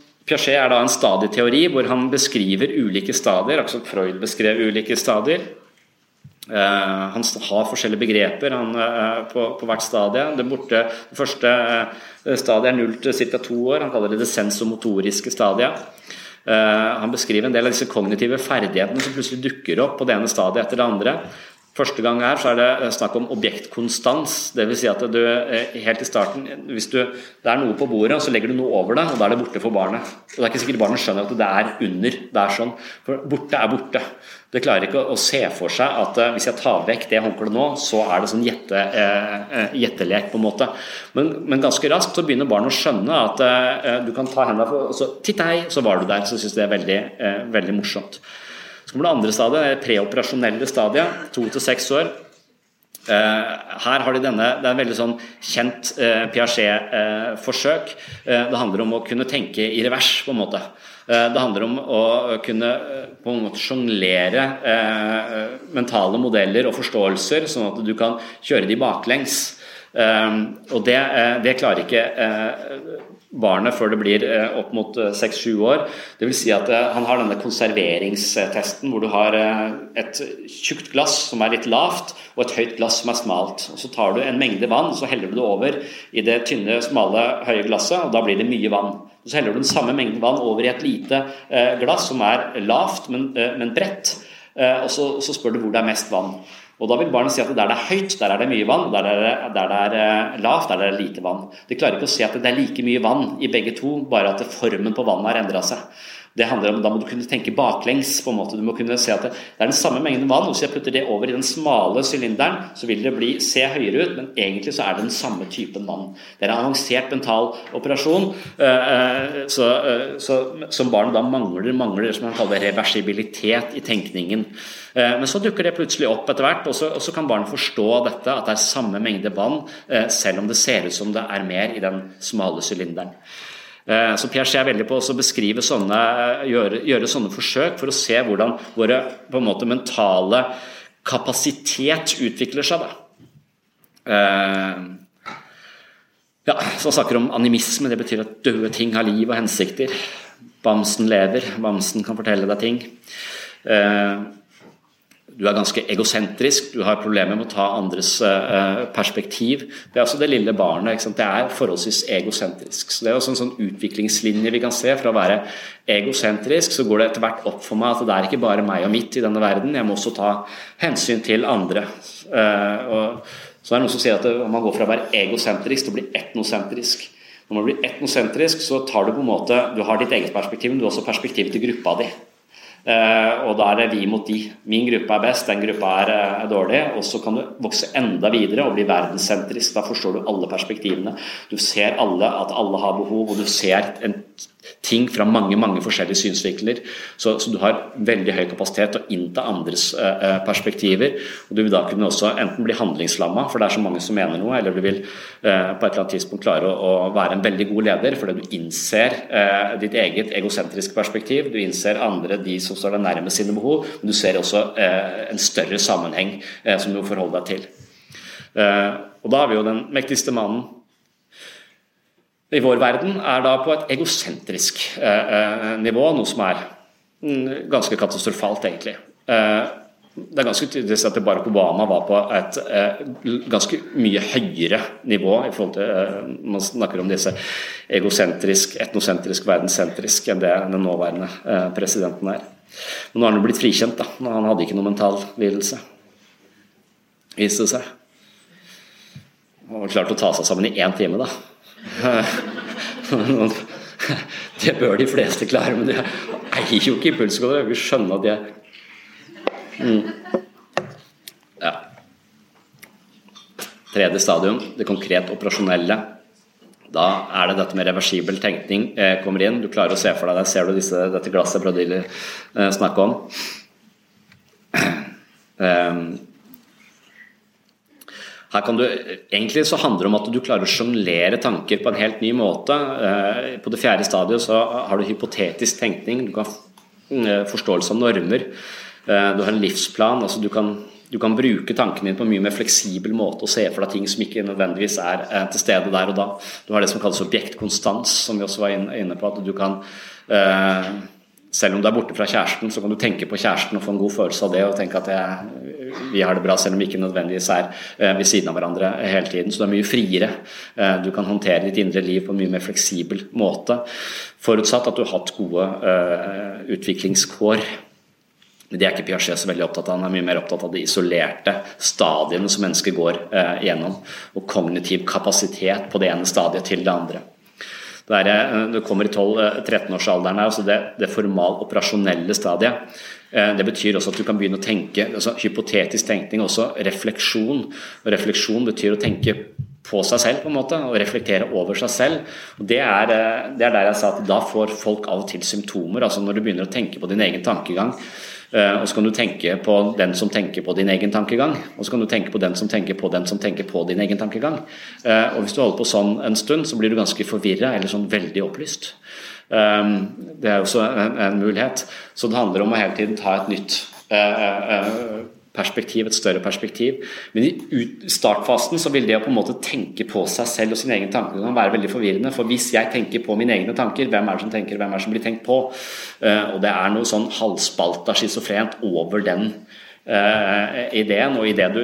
Piaget er da en stadieteori hvor han beskriver ulike stadier, akkurat Freud beskrev ulike stadier. Uh, han har forskjellige begreper han, uh, på, på, hvert stadie. Det, borte, det første uh, stadiet er 0 til ca. to år. Han kaller det det sensomotoriske stadiet. han beskriver en del av disse kognitive ferdighetene som plutselig dukker opp på det ene stadiet etter det andre. Første gang her så er det snakk om objektkonstans. Dvs. Si at du helt i starten Hvis du, det er noe på bordet, så legger du noe over det, og da er det borte for barnet. Og Det er ikke sikkert barnet skjønner at det er under. Det er sånn. For borte er borte. Det klarer ikke å se for seg at uh, hvis jeg tar vekk det håndkleet nå, så er det sånn gjette, uh, gjettelek, på en måte. Men, men, ganske raskt så begynner barnet å skjønne at uh, du kan ta hendene og så Titt hei, så var du der. Så syns det er veldig, veldig morsomt. Så kommer det andre stadiet, det preoperasjonelle stadiet. To til seks år. her har de denne, Det er en veldig sånn kjent Piaget-forsøk. det handler om å kunne tenke i revers, på en måte. Eh, det handler om å kunne eh, på en måte sjonglere eh, mentale modeller og forståelser, sånn at du kan kjøre de baklengs. Og det, det klarer ikke barnet før det blir opp mot 6-7 år. Det vil si at han har denne konserveringstesten hvor du har et tjukt glass som er litt lavt, og et høyt glass som er smalt. Og Så tar du en mengde vann så heller du det over i det tynne, smale, høye glasset, og da blir det mye vann. Så heller du den samme mengden vann over i et lite eh, glass som er lavt, men, eh, men bredt. Eh, og så, så, spør du hvor det er mest vann. Og Da vil barnet si at der det er høyt, der er det mye vann. Der, er, der det er lavt, der det er lite vann. De klarer ikke å se at det er like mye vann i begge to, bare at formen på vannet har endra seg. Det handler om, Da må du kunne tenke baklengs. på en måte. Du må kunne se at det, det er den samme mengden vann. og Hvis jeg putter det over i den smale sylinderen, så vil det bli, se høyere ut, men egentlig så er det den samme typen vann. Det er en avansert mental operasjon uh, uh, så, uh, så, som barnet da mangler, mangler som man kaller reversibilitet i tenkningen. Men så dukker det plutselig opp etter hvert, og så, og så kan barnet forstå dette, at det er samme mengde vann, selv om det ser ut som det er mer i den smale sylinderen. Eh, så Piaget er veldig på å beskrive sånne, gjøre, gjøre, sånne forsøk for å se hvordan våre mentale kapasitet utvikler seg. Eh, ja, så han snakker om animisme, det betyr at døde ting har liv og hensikter. Bamsen lever, bamsen kan fortelle deg ting. Eh, du er ganske egosentrisk, du har problemer med å ta andres uh, perspektiv. Det er altså det lille barnet. Det er forholdsvis egosentrisk. Så Det er også en sånn utviklingslinje vi kan se. Fra å være egosentrisk så går det etter hvert opp for meg at det er ikke bare meg og mitt i denne verden, jeg må også ta hensyn til andre. Uh, og så er det noen som sier at om man går fra å være egosentrisk til å bli etnosentrisk. Når man blir etnosentrisk, så tar du på en måte Du har ditt eget perspektiv, men du har også perspektivet til gruppa di. Uh, og da er det vi mot de. Min gruppe er best, den gruppa er, er eh, dårlig. Og så kan du vokse enda videre og bli verdenssentrisk. Da forstår du alle perspektivene. Du ser alle at alle har behov, og du ser en ting fra mange mange forskjellige synsvinkler. Så, så, du har veldig høy kapasitet til å innta andres uh, perspektiver. og Du vil da kunne også enten bli handlingslamma, for det er så mange som mener noe, eller du vil uh, på et eller annet tidspunkt klare å, å, være en veldig god leder fordi du innser uh, ditt eget egosentriske perspektiv. Du innser andre, de som står deg nærmest sine behov, men du ser også en større sammenheng som du må forholde deg til. og Da har vi jo den mektigste mannen i vår verden er da på et egosentrisk eh, eh, nivå, noe som er mm, ganske katastrofalt, egentlig. Eh, det er ganske tydelig at Barack Obama var på et ganske mye høyere nivå i forhold til Man snakker om disse egosentrisk, etnosentrisk, verdenssentrisk enn det den nåværende presidenten er. Men nå har han blitt frikjent, da. Han hadde ikke noe mental lidelse, viste det seg. Han var klart å ta seg sammen i én time, da. Det bør de fleste klare, men de eier jo ikke impulskoder. Vi skjønner at de er mm. Ja. Tredje stadium, det konkret operasjonelle. Da er det dette med reversibel tenkning eh, kommer inn. Du klarer å se for deg det. ser du disse, dette glasset Bradili eh, snakke om. Um, her kan du, egentlig så handler det om at du klarer å sjonglere tanker på en helt ny måte. Eh, på det fjerde stadiet så har du hypotetisk tenkning, du kan eh, forståelse av normer. Eh, du har en livsplan. altså du kan, du kan bruke tankene dine på en mye mer fleksibel måte og se for deg ting som ikke nødvendigvis er til stede der og da. Du har det som kalles objektkonstans, som vi også var inne på. at du kan selv om du er borte fra kjæresten, så kan du tenke på kjæresten og få en god følelse av det og tenke at jeg, vi har det bra, selv om vi ikke nødvendigvis er eh, ved siden av hverandre hele tiden. Så du er mye friere. Eh, du kan håndtere ditt indre liv på en mye mer fleksibel måte. Forutsatt at du har hatt gode uh, utviklingskår. Det er ikke Piaget så veldig opptatt av. Han er mye mer opptatt av de isolerte stadiene som mennesker går eh, gjennom, og kognitiv kapasitet på det ene stadiet til det andre. Der, eh, du kommer i 12-13-årsalderen, altså det, det formal operasjonelle stadiet. Eh, det betyr også at du kan begynne å tenke altså hypotetisk tenkning, også refleksjon. Og refleksjon betyr å tenke på seg selv, på en måte, og reflektere over seg selv. Og det er, eh, det er der jeg sa at da får folk av og til symptomer. altså Når du begynner å tenke på din egen tankegang, Eh, og så kan du tenke på den som tenker på din egen tankegang. Og så kan du tenke på den som tenker på den som tenker på din egen tankegang. Eh, og hvis du holder på sånn en stund, så blir du ganske forvirra eller sånn veldig opplyst. Eh, det er også en, en mulighet. Så det handler om å hele tiden ta et nytt perspektiv, et større perspektiv. Men i startfasen så vil det å på en måte tenke på seg selv og sine egne tanker kan være veldig forvirrende. For hvis jeg tenker på mine egne tanker, hvem er det som tenker, hvem er det som blir tenkt på? Uh, og det er noe sånn halvspalta schizofrent over den uh, ideen. Og idet du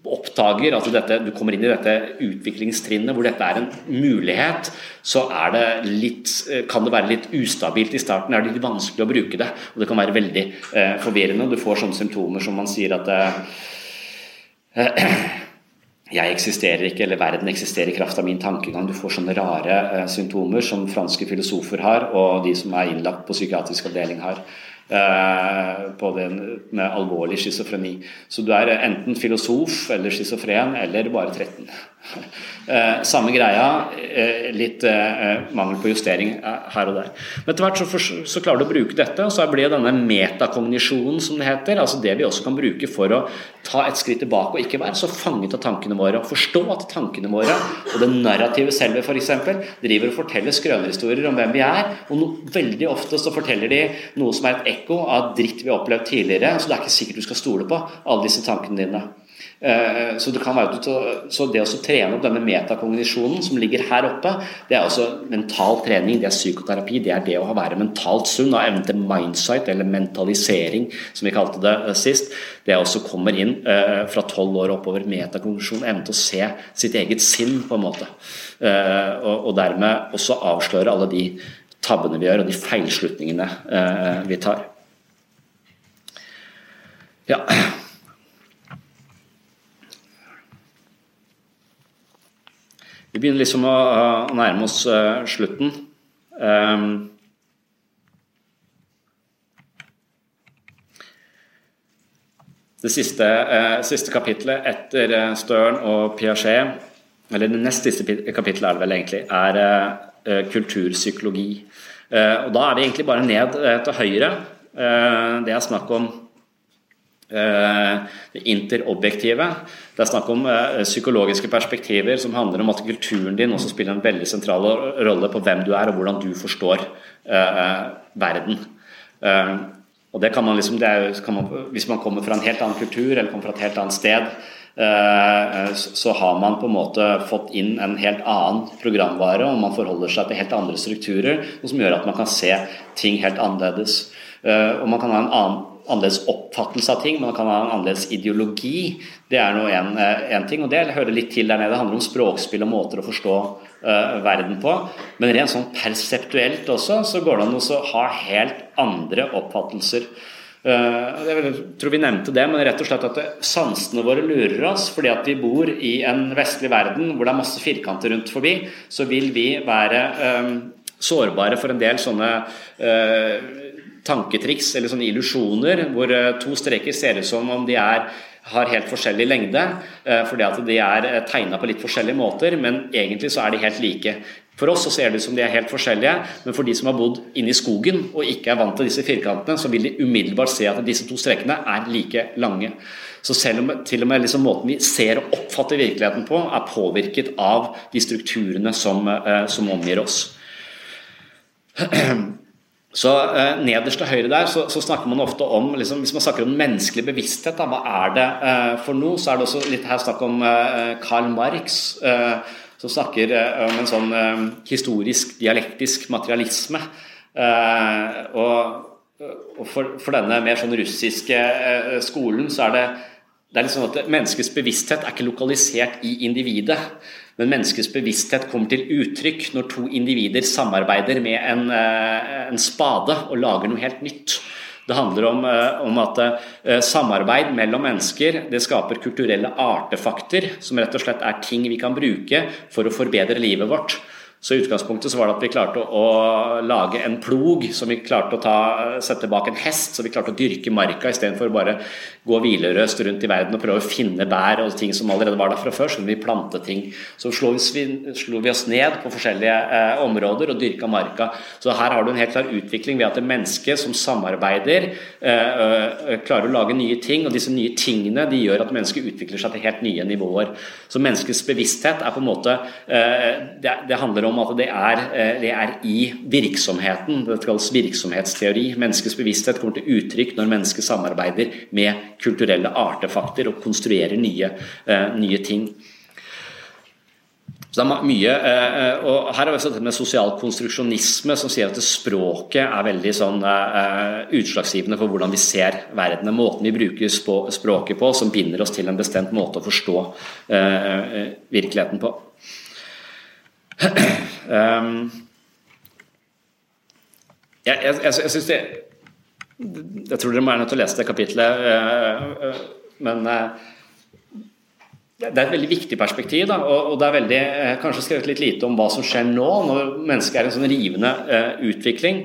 oppdager at dette, du kommer inn i dette utviklingstrinnet hvor dette er en mulighet, så det litt, kan det være litt ustabilt i starten. Er Det litt vanskelig å bruke det. Og det kan være veldig eh, forvirrende. Du får sånne symptomer som man sier at eh, jeg eksisterer ikke, eller verden eksisterer i kraft av min tankegang. Du får sånne rare eh, symptomer som franske filosofer har, og de som er innlagt på psykiatrisk avdeling har. Eh, på den med alvorlig schizofreni. Så du er enten filosof eller schizofren eller bare 13. Eh, samme greia, eh, litt mangel på justering her og der. Men etter hvert så, så, klarer du å bruke dette, og så blir denne metakognisjonen, som det heter, altså det vi også kan bruke for å ta et skritt tilbake og ikke være så fanget av tankene våre. og Forstå at tankene våre og det narrative selve f.eks. driver og forteller skrønerhistorier om hvem vi er. Og no, veldig ofte så forteller de noe som er et ekko av dritt vi har opplevd tidligere. Så det er ikke sikkert du skal stole på alle disse tankene dine. Eh, så det, så det å trene opp denne metakognisjonen som ligger her oppe, det er også mental trening, det er psykoterapi. Det er det å være mentalt sunn, og evnen til mindsight, eller mentalisering, som vi kalte det eh, sist. Det også kommer inn eh, fra tolv år oppover. Metakognisjon, evnen til å se sitt eget sinn, på en måte. Og dermed også avsløre alle de tabbene vi gjør, og de feilslutningene vi tar. Ja. Vi begynner liksom å, å nærme oss uh, slutten. Um, det siste, uh, siste kapitlet etter uh, Stern og Piaget, eller det nest siste kapittelet er det vel egentlig, er kulturpsykologi. og Da er vi egentlig bare ned til høyre. det er snakk om det interobjektive. Det er snakk om eh, psykologiske perspektiver som handler om at kulturen din også spiller en veldig sentral rolle på hvem du er og hvordan du forstår eh, verden. Eh, og det kan man liksom, er, kan man, Hvis man kommer fra en helt annen kultur eller kommer fra et helt annet sted, eh, så har man på en måte fått inn en helt annen programvare, og man forholder seg til helt andre strukturer, som gjør at man kan se ting helt annerledes. Eh, og man kan ha en annen annerledes oppfattelse av ting, man kan ha en annerledes ideologi. Det er nå en, eh, ting, og det hører litt til der nede. Det handler om språkspill og måter å forstå uh, verden på. Men rent sånn perseptuelt også, så går det an å ha helt andre oppfattelser. Uh, jeg tror vi nevnte det, men rett og slett at sansene våre lurer oss fordi at vi bor i en vestlig verden hvor det er masse firkanter rundt forbi, så vil vi være um, sårbare for en del sånne uh, tanketriks eller sånne illusjoner hvor eh, to streker ser ut som om de er, har helt forskjellig lengde, eh, fordi at de er eh, tegna på litt forskjellige måter, men egentlig så er de helt like. For oss så ser det ut som de er helt forskjellige, men for de som har bodd inne i skogen og ikke er vant til disse firkantene, så vil de umiddelbart se at disse to strekene er like lange. Så selv om til og med liksom måten vi ser og oppfatter virkeligheten på, er påvirket av de strukturene som, som omgir oss. Så eh, Nederst til høyre der så, så, snakker man ofte om liksom, Hvis man snakker om menneskelig bevissthet, da, hva er det eh, for noe? Så er det også litt her snakk om eh, Karl Marx, eh, som snakker eh, om en sånn eh, historisk, dialektisk materialisme. og, og for, for, denne mer sånn russiske skolen så er det det er litt sånn at Menneskets bevissthet er ikke lokalisert i individet. Men menneskets bevissthet kommer til uttrykk når to individer samarbeider med en, eh, en spade og lager noe helt nytt. Det handler om, om at samarbeid mellom mennesker det skaper kulturelle artefakter, som rett og slett er ting vi kan bruke for å forbedre livet vårt. Så i utgangspunktet så var det at vi klarte å, å lage en plog, som vi klarte å ta, sette bak en hest, så vi klarte å dyrke marka istedenfor bare gå hvileløst rundt i verden og prøve å finne bær og ting som allerede var der fra før. Så vi plante ting. Så slo vi, slo vi oss ned på forskjellige eh, områder og dyrka marka. Så her har du en helt klar utvikling ved at det mennesket som samarbeider, eh, eh, klarer å lage nye ting, og disse nye tingene de gjør at mennesket utvikler seg til helt nye nivåer. Så menneskets bevissthet er på en måte eh, det, det handler om om at det er, eh, det er i virksomheten. Det kalles virksomhetsteori. Menneskets bevissthet kommer til uttrykk når mennesket samarbeider med kulturelle artefakter og konstruerer nye, eh, nye ting. Så det er mye, eh, og Her har vi dette med sosial konstruksjonisme, som sier at språket er veldig sånn utslagsgivende for hvordan vi ser verden. Måten vi bruker språket på, som binder oss til en bestemt måte å forstå virkeligheten på um, jeg, jeg, jeg, jeg syns det Jeg tror dere må være nødt til å lese det kapitlet, uh, uh, men uh, det er et veldig viktig perspektiv, da, og, det er veldig, kanskje skrevet litt lite om hva som skjer nå, når mennesket er i en sånn rivende utvikling.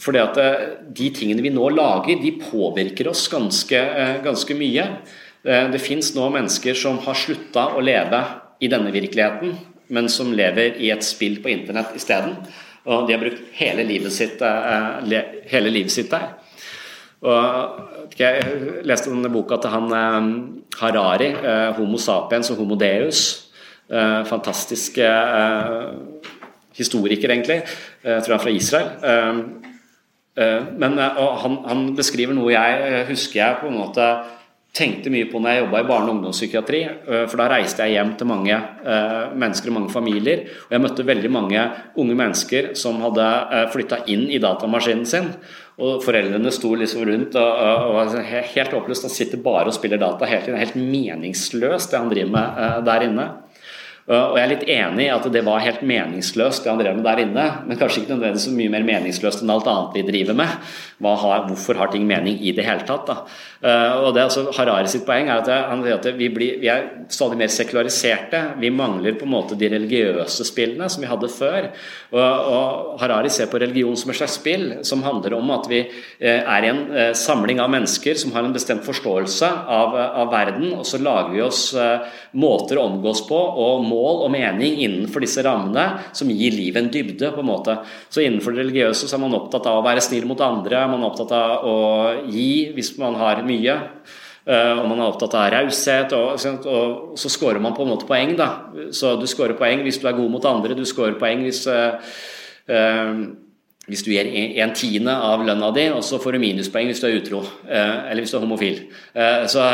For at De tingene vi nå lager, de påvirker oss ganske, ganske mye. Det fins nå mennesker som har slutta å leve i denne virkeligheten, men som lever i et spill på internett isteden. Og de har brukt hele livet sitt, eh, hele livet sitt der. Og Jeg leste denne boka til han eh, Harari, eh, 'Homo sapiens og homo deus'. Fantastiske historiker, egentlig. Jeg tror han er fra Israel. Men han, han beskriver noe jeg husker jeg på en måte tenkte mye på når jeg jobba i barne- og ungdomspsykiatri. For da reiste jeg hjem til mange mennesker og mange familier. Og jeg møtte veldig mange unge mennesker som hadde flytta inn i datamaskinen sin. Og foreldrene sto liksom rundt og, og var helt håpløst. Han sitter bare og spiller data hele tiden. Helt meningsløst det han driver med der inne. Og jeg er litt enig i at det var helt meningsløst det han drev med der inne, men kanskje ikke nødvendigvis så mye mer meningsløst enn alt annet vi driver med. Har, hvorfor har ting mening i det hele tatt? Da? Eh, og det er altså Harari sitt poeng er at, han sier at vi, blir, vi, er stadig mer sekulariserte. Vi mangler på en måte de religiøse spillene som vi hadde før. Og, og Harari ser på religion som et slags spill som handler om at vi eh, er i en eh, samling av mennesker som har en bestemt forståelse av, av verden, og så lager vi oss måter å omgås på og mål og mening innenfor disse rammene som gir livet en dybde. på en måte. Så Innenfor det religiøse så er man opptatt av å være snill mot andre, man er opptatt av å gi hvis man har mye. Uh, og man er opptatt av raushet, og, og, så scorer man på en måte poeng. da. Så du scorer poeng hvis du er god mot andre, du scorer poeng hvis uh, uh, hvis du gir en tiende av lønna di, og så får du minuspoeng hvis du er utro. Eller hvis du er homofil. Så,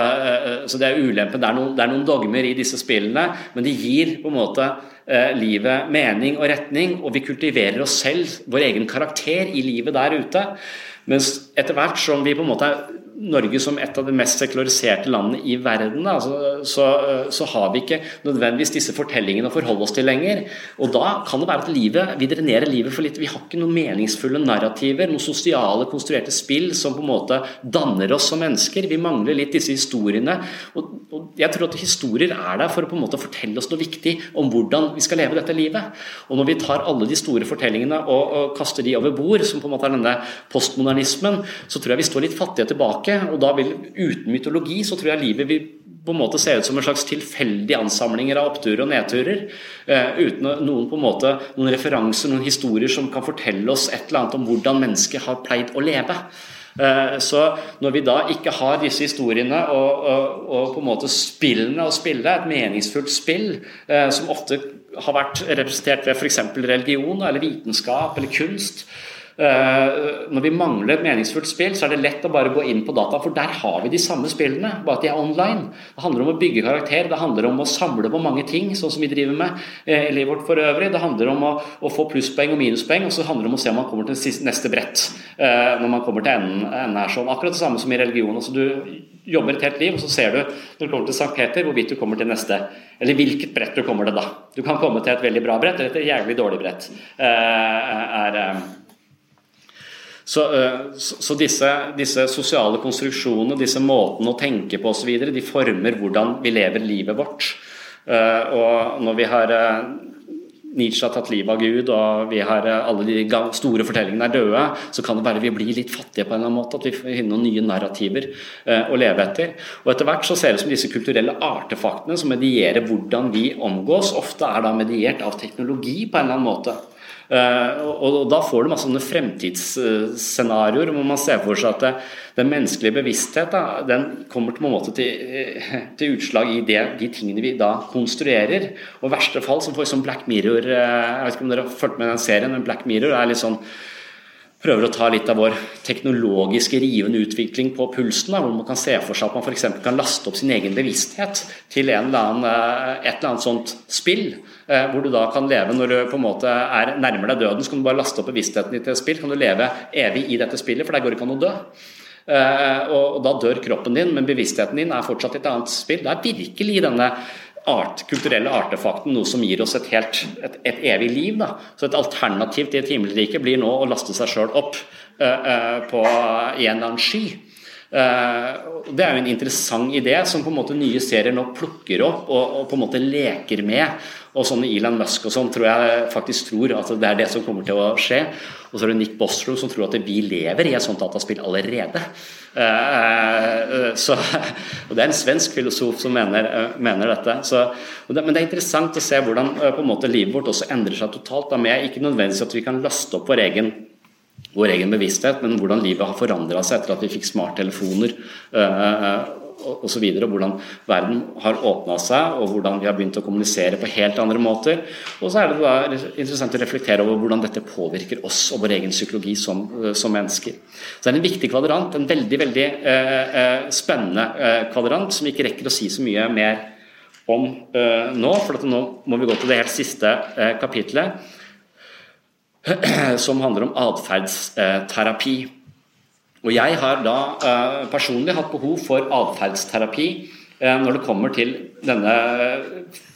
så det er ulempen. Det er, noen, det er noen dogmer i disse spillene, men de gir på en måte livet mening og retning, og vi kultiverer oss selv, vår egen karakter, i livet der ute. Mens etter hvert som vi på en måte Norge som et av de mest sekulariserte landene i verden, da, så, så, så, har vi ikke nødvendigvis disse fortellingene å forholde oss til lenger. Og da kan det være at livet, vi drenerer livet for litt. Vi har ikke noen meningsfulle narrativer, noen sosiale, konstruerte spill som på en måte danner oss som mennesker. Vi mangler litt disse historiene. Og, og jeg tror at historier er der for å på en måte fortelle oss noe viktig om hvordan vi skal leve dette livet. Og når vi tar alle de store fortellingene og, og kaster de over bord, som på en måte er denne postmodernismen, så tror jeg vi står litt fattige tilbake tilbake. og da vil Uten mytologi så tror jeg livet vil på en måte se ut som en slags tilfeldige ansamlinger av oppturer og nedturer. Eh, uten noen på en måte, noen referanser, noen historier som kan fortelle oss et eller annet om hvordan mennesket har pleid å leve. Uh, så når vi da ikke har disse historiene og, og, og, på en måte spillene å spille, et meningsfullt spill eh, som ofte har vært representert ved f.eks. religion eller vitenskap eller kunst, Eh, når vi mangler et meningsfullt spill, så er det lett å bare gå inn på data, for der har vi de samme spillene, bare at de er online. Det handler om å bygge karakter, det handler om å samle på mange ting, sånn som vi driver med eh, i livet vårt for øvrig. Det handler om å, å få plusspoeng og minuspoeng, og så handler det om å se om man kommer til neste brett eh, når man kommer til enden, enden her sånn. Akkurat det samme som i religion. altså du jobber et helt liv, og så ser du når du kommer til St. Peter, hvorvidt du kommer til neste. Eller hvilket brett du kommer til da. Du kan komme til et veldig bra brett eller et jævlig dårlig brett. er Så, så disse, disse, sosiale konstruksjonene, disse måtene å tenke på osv., de former hvordan vi lever livet vårt. Og når vi har Nietzsche har tatt livet av Gud, og vi har eh, alle de store fortellingene er døde, så kan det være vi blir litt fattige på en eller annen måte. At vi får finne noen nye narrativer eh, å leve etter. Og Etter hvert så ser det ut som disse kulturelle artefaktene som medierer hvordan vi omgås, ofte er da mediert av teknologi på en eller annen måte. Uh, og, Da får du masse sånne fremtidsscenarioer hvor man ser for seg at den menneskelige bevissthet da, den kommer til, måte til, til utslag i det, de tingene vi da konstruerer. Og I verste fall så får vi sånn Black Mirror uh, Jeg vet ikke om dere har fulgt med den serien, men Black Mirror er litt sånn prøver å ta litt av vår teknologiske rivende utvikling på pulsen. Da, hvor man kan se for seg at man f.eks. kan laste opp sin egen bevissthet til eller annen, eh, et eller annet sånt spill. Eh, hvor du da kan leve når du på en måte er nærmer deg døden, så kan du bare laste opp bevisstheten din til et spill. Kan du leve evig i dette spillet, for der går det ikke an å dø. Eh, og da dør kroppen din, men bevisstheten din er fortsatt et annet spill. Det er virkelig denne art, kulturelle artefakten noe som gir oss et, helt, et, et evig liv. Da. Så et alternativ til et himmelrike blir nå å laste seg sjøl opp uh, uh, på, i en eller annen sky. Uh, det er jo en interessant idé som på en måte nye serier nå plukker opp og, og på en måte leker med. Og sånne Elon Musk og sånn tror jeg faktisk tror at det er det som kommer til å skje. Og så er det Nick Bostro som tror at vi lever i et sånt dataspill allerede. Uh, så, og Det er en svensk filosof som mener, uh, mener dette. Så, det, men det er interessant å se hvordan på en måte livet vårt også endrer seg totalt. Da, med ikke nødvendigvis at vi kan laste opp vår egen vår egen bevissthet, men hvordan livet har forandra seg etter at vi fikk smarttelefoner osv. Hvordan verden har åpna seg, og hvordan vi har begynt å kommunisere på helt andre måter. Og så er det da interessant å reflektere over hvordan dette påvirker oss og vår egen psykologi som, som mennesker. Så det er en viktig kvadrant, en veldig veldig eh, eh spennende eh, kvadrant som vi ikke rekker å si så mye mer om eh, nå, for nå må vi gå til det helt siste eh, kapitlet, som handler om atferdsterapi. Og jeg har da eh, personlig hatt behov for atferdsterapi eh, når det kommer til denne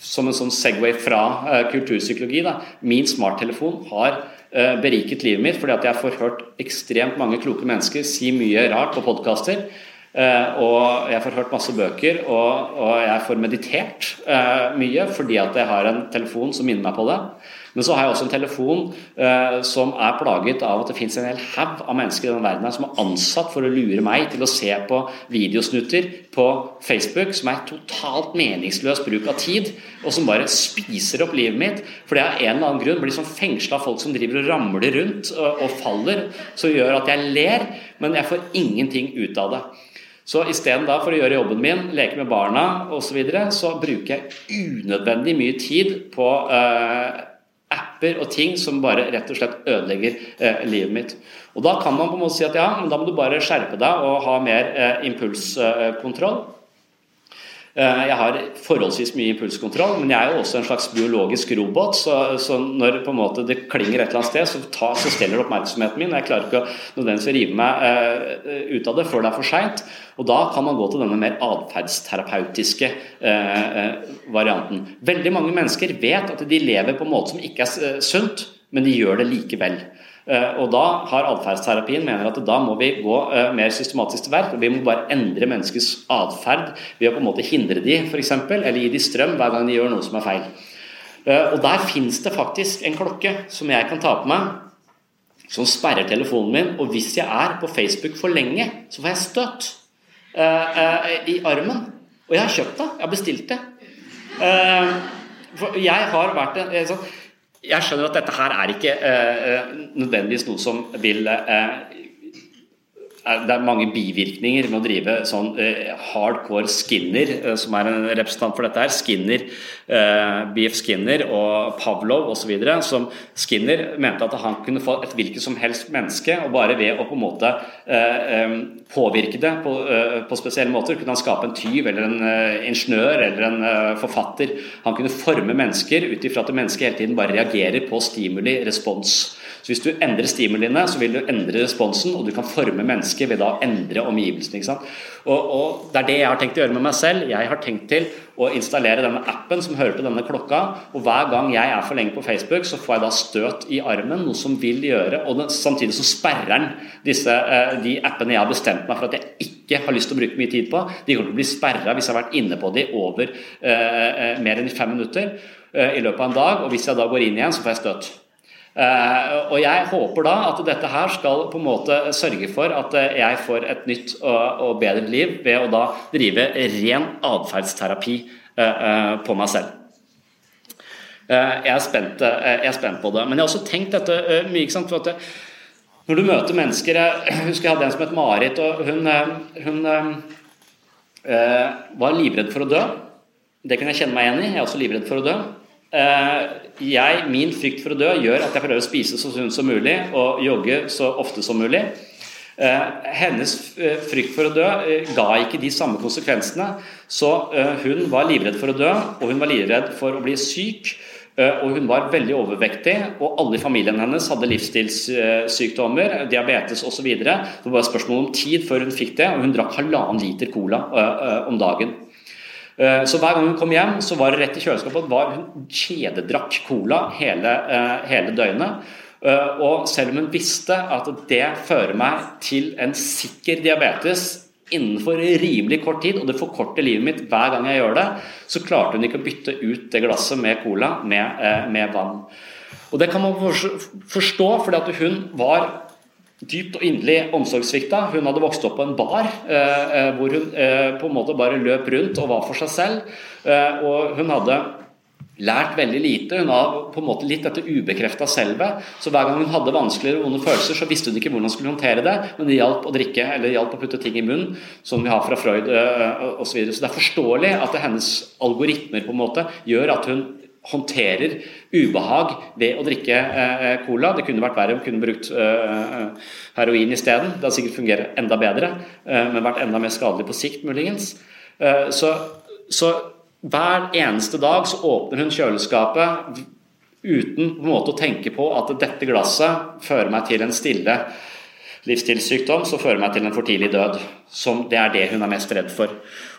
Som en sånn Segway fra eh, kulturpsykologi. Da. Min smarttelefon har beriket livet mitt fordi at jeg får hørt ekstremt mange kloke mennesker si mye rart på podkaster. og jeg får hørt masse bøker, og, og jeg får meditert mye fordi at jeg har en telefon som minner meg på det. Men så har jeg også en telefon eh, som er plaget av at det fins en hel haug av mennesker i denne verden her som er ansatt for å lure meg til å se på videosnutter på Facebook som er totalt meningsløs bruk av tid, og som bare spiser opp livet mitt For det av en eller annen grunn blir sånn fengsla av folk som driver og ramler rundt og, og faller, som gjør at jeg ler, men jeg får ingenting ut av det. Så isteden for å gjøre jobben min, leke med barna osv., så, videre, så bruker jeg unødvendig mye tid på uh, apper og ting som bare rett og slett ødelegger eh, livet mitt. Og Da kan man på en måte si at ja, men da må du bare skjerpe deg og ha mer eh, impulskontroll. Eh, jeg har forholdsvis mye impulskontroll, men jeg er jo også en slags biologisk robot. Så, så når det klinger et eller annet sted, så, ta, så steller det oppmerksomheten min. Jeg klarer ikke å nødvendigvis rive meg uh, ut av det før det er for seint. Og da kan man gå til denne mer atferdsterapeutiske uh, varianten. Veldig mange mennesker vet at de lever på en måte som ikke er sunt, men de gjør det likevel. Eh, og da har atferdsterapien mener at da må vi gå eh, mer systematisk til verk. Vi må bare endre menneskets atferd ved å på en måte hindre de eksempel, eller gi de strøm hver gang de gjør noe som er feil. Eh, og der fins det faktisk en klokke som jeg kan ta på meg, som sperrer telefonen min. Og hvis jeg er på Facebook for lenge, så får jeg støt i armen. Og jeg har kjøpt det. Jeg har bestilt det. For jeg har vært en sånn jeg skjønner at dette her er ikke uh, nødvendigvis noe som vil uh, det er mange bivirkninger med å drive sånn eh, hardcore Skinner, eh, som er en representant for dette her. Skinner, eh, BF Skinner og Pavlov osv. Som Skinner mente at han kunne få et hvilket som helst menneske, og bare ved å på en måte um, påvirke det på, på, spesielle måter, kunne han skape en tyv eller en ingeniør eller en forfatter. Han kunne forme mennesker ut ifra at mennesket hele tiden bare reagerer på stimuli, respons. Så Hvis du endrer stimuliene, så vil du endre responsen, og du kan forme mennesker ved da å endre omgivelsene. Og, og Det er det jeg har tenkt å gjøre med meg selv. Jeg har tenkt til å installere denne appen som hører til denne klokka. og Hver gang jeg er for lenge på Facebook, så får jeg da støt i armen, noe som vil gjøre og den, Samtidig så sperrer den disse, eh, de appene jeg har bestemt meg for at jeg ikke har lyst til å bruke mye tid på. De kommer til å bli sperra hvis jeg har vært inne på de over eh, eh mer enn fem minutter eh, i løpet av en dag. Og hvis jeg da går inn igjen, så får jeg støt. Uh, og jeg håper da at dette her skal på en måte sørge for at jeg får et nytt og, bedre liv ved å da drive ren atferdsterapi uh, på meg selv. Jeg er, spent, jeg, er spent, på det. Men jeg har også tenkt dette mye. ikke sant, for at Når du møter mennesker Jeg husker jeg hadde en som het Marit. og Hun, hun var livredd for å dø. Det kan jeg kjenne meg igjen i. Jeg er også livredd for å dø. Eh, jeg, min frykt for å dø gjør at jeg prøver å spise så sunt som mulig og jogge så ofte som mulig. Eh, hennes eh, frykt for å dø ga ikke de samme konsekvensene. Så hun var livredd for å dø, og hun var livredd for å bli syk. Og hun var veldig overvektig, og alle i familien hennes hadde livsstilssykdommer, diabetes osv. Det var bare spørsmål om tid før hun fikk det, og hun drakk halvannen liter cola om dagen. Eh, så hver gang hun kom hjem, så var det rett i kjøleskapet. Var hun kjededrakk cola hele, eh, hele døgnet. Eh, og selv om hun visste at det fører meg til en sikker diabetes innenfor rimelig kort tid, og det forkorter livet mitt hver gang jeg gjør det, så klarte hun ikke å bytte ut det glasset med cola med, med vann. Og Det kan man forstå, fordi at hun var dypt og inderlig omsorgssvikta. Hun hadde vokst opp på en bar eh, eh, hvor hun eh, på en måte bare løp rundt og var for seg selv. Og hun hadde lært veldig lite. Hun har på en måte litt dette ubekrefta selve. Så hver gang hun hadde vanskeligere vonde følelser, så visste hun ikke hvordan hun skulle håndtere det. Men det hjalp å drikke eller det hjalp å putte ting i munnen, som vi har fra Freud osv. Så, videre. så det er forståelig at hennes algoritmer på en måte gjør at hun håndterer ubehag ved å drikke eh, cola. Det kunne vært verre om kunne brukt eh, heroin isteden. Det hadde sikkert fungert enda bedre, eh, men vært enda mer skadelig på sikt, muligens. Eh, så, så, hver eneste dag så åpner hun kjøleskapet uten på måte å tenke på at dette glasset fører meg til en stille livsstilssykdom som fører meg til en for tidlig død. Som det er det hun er mest redd for.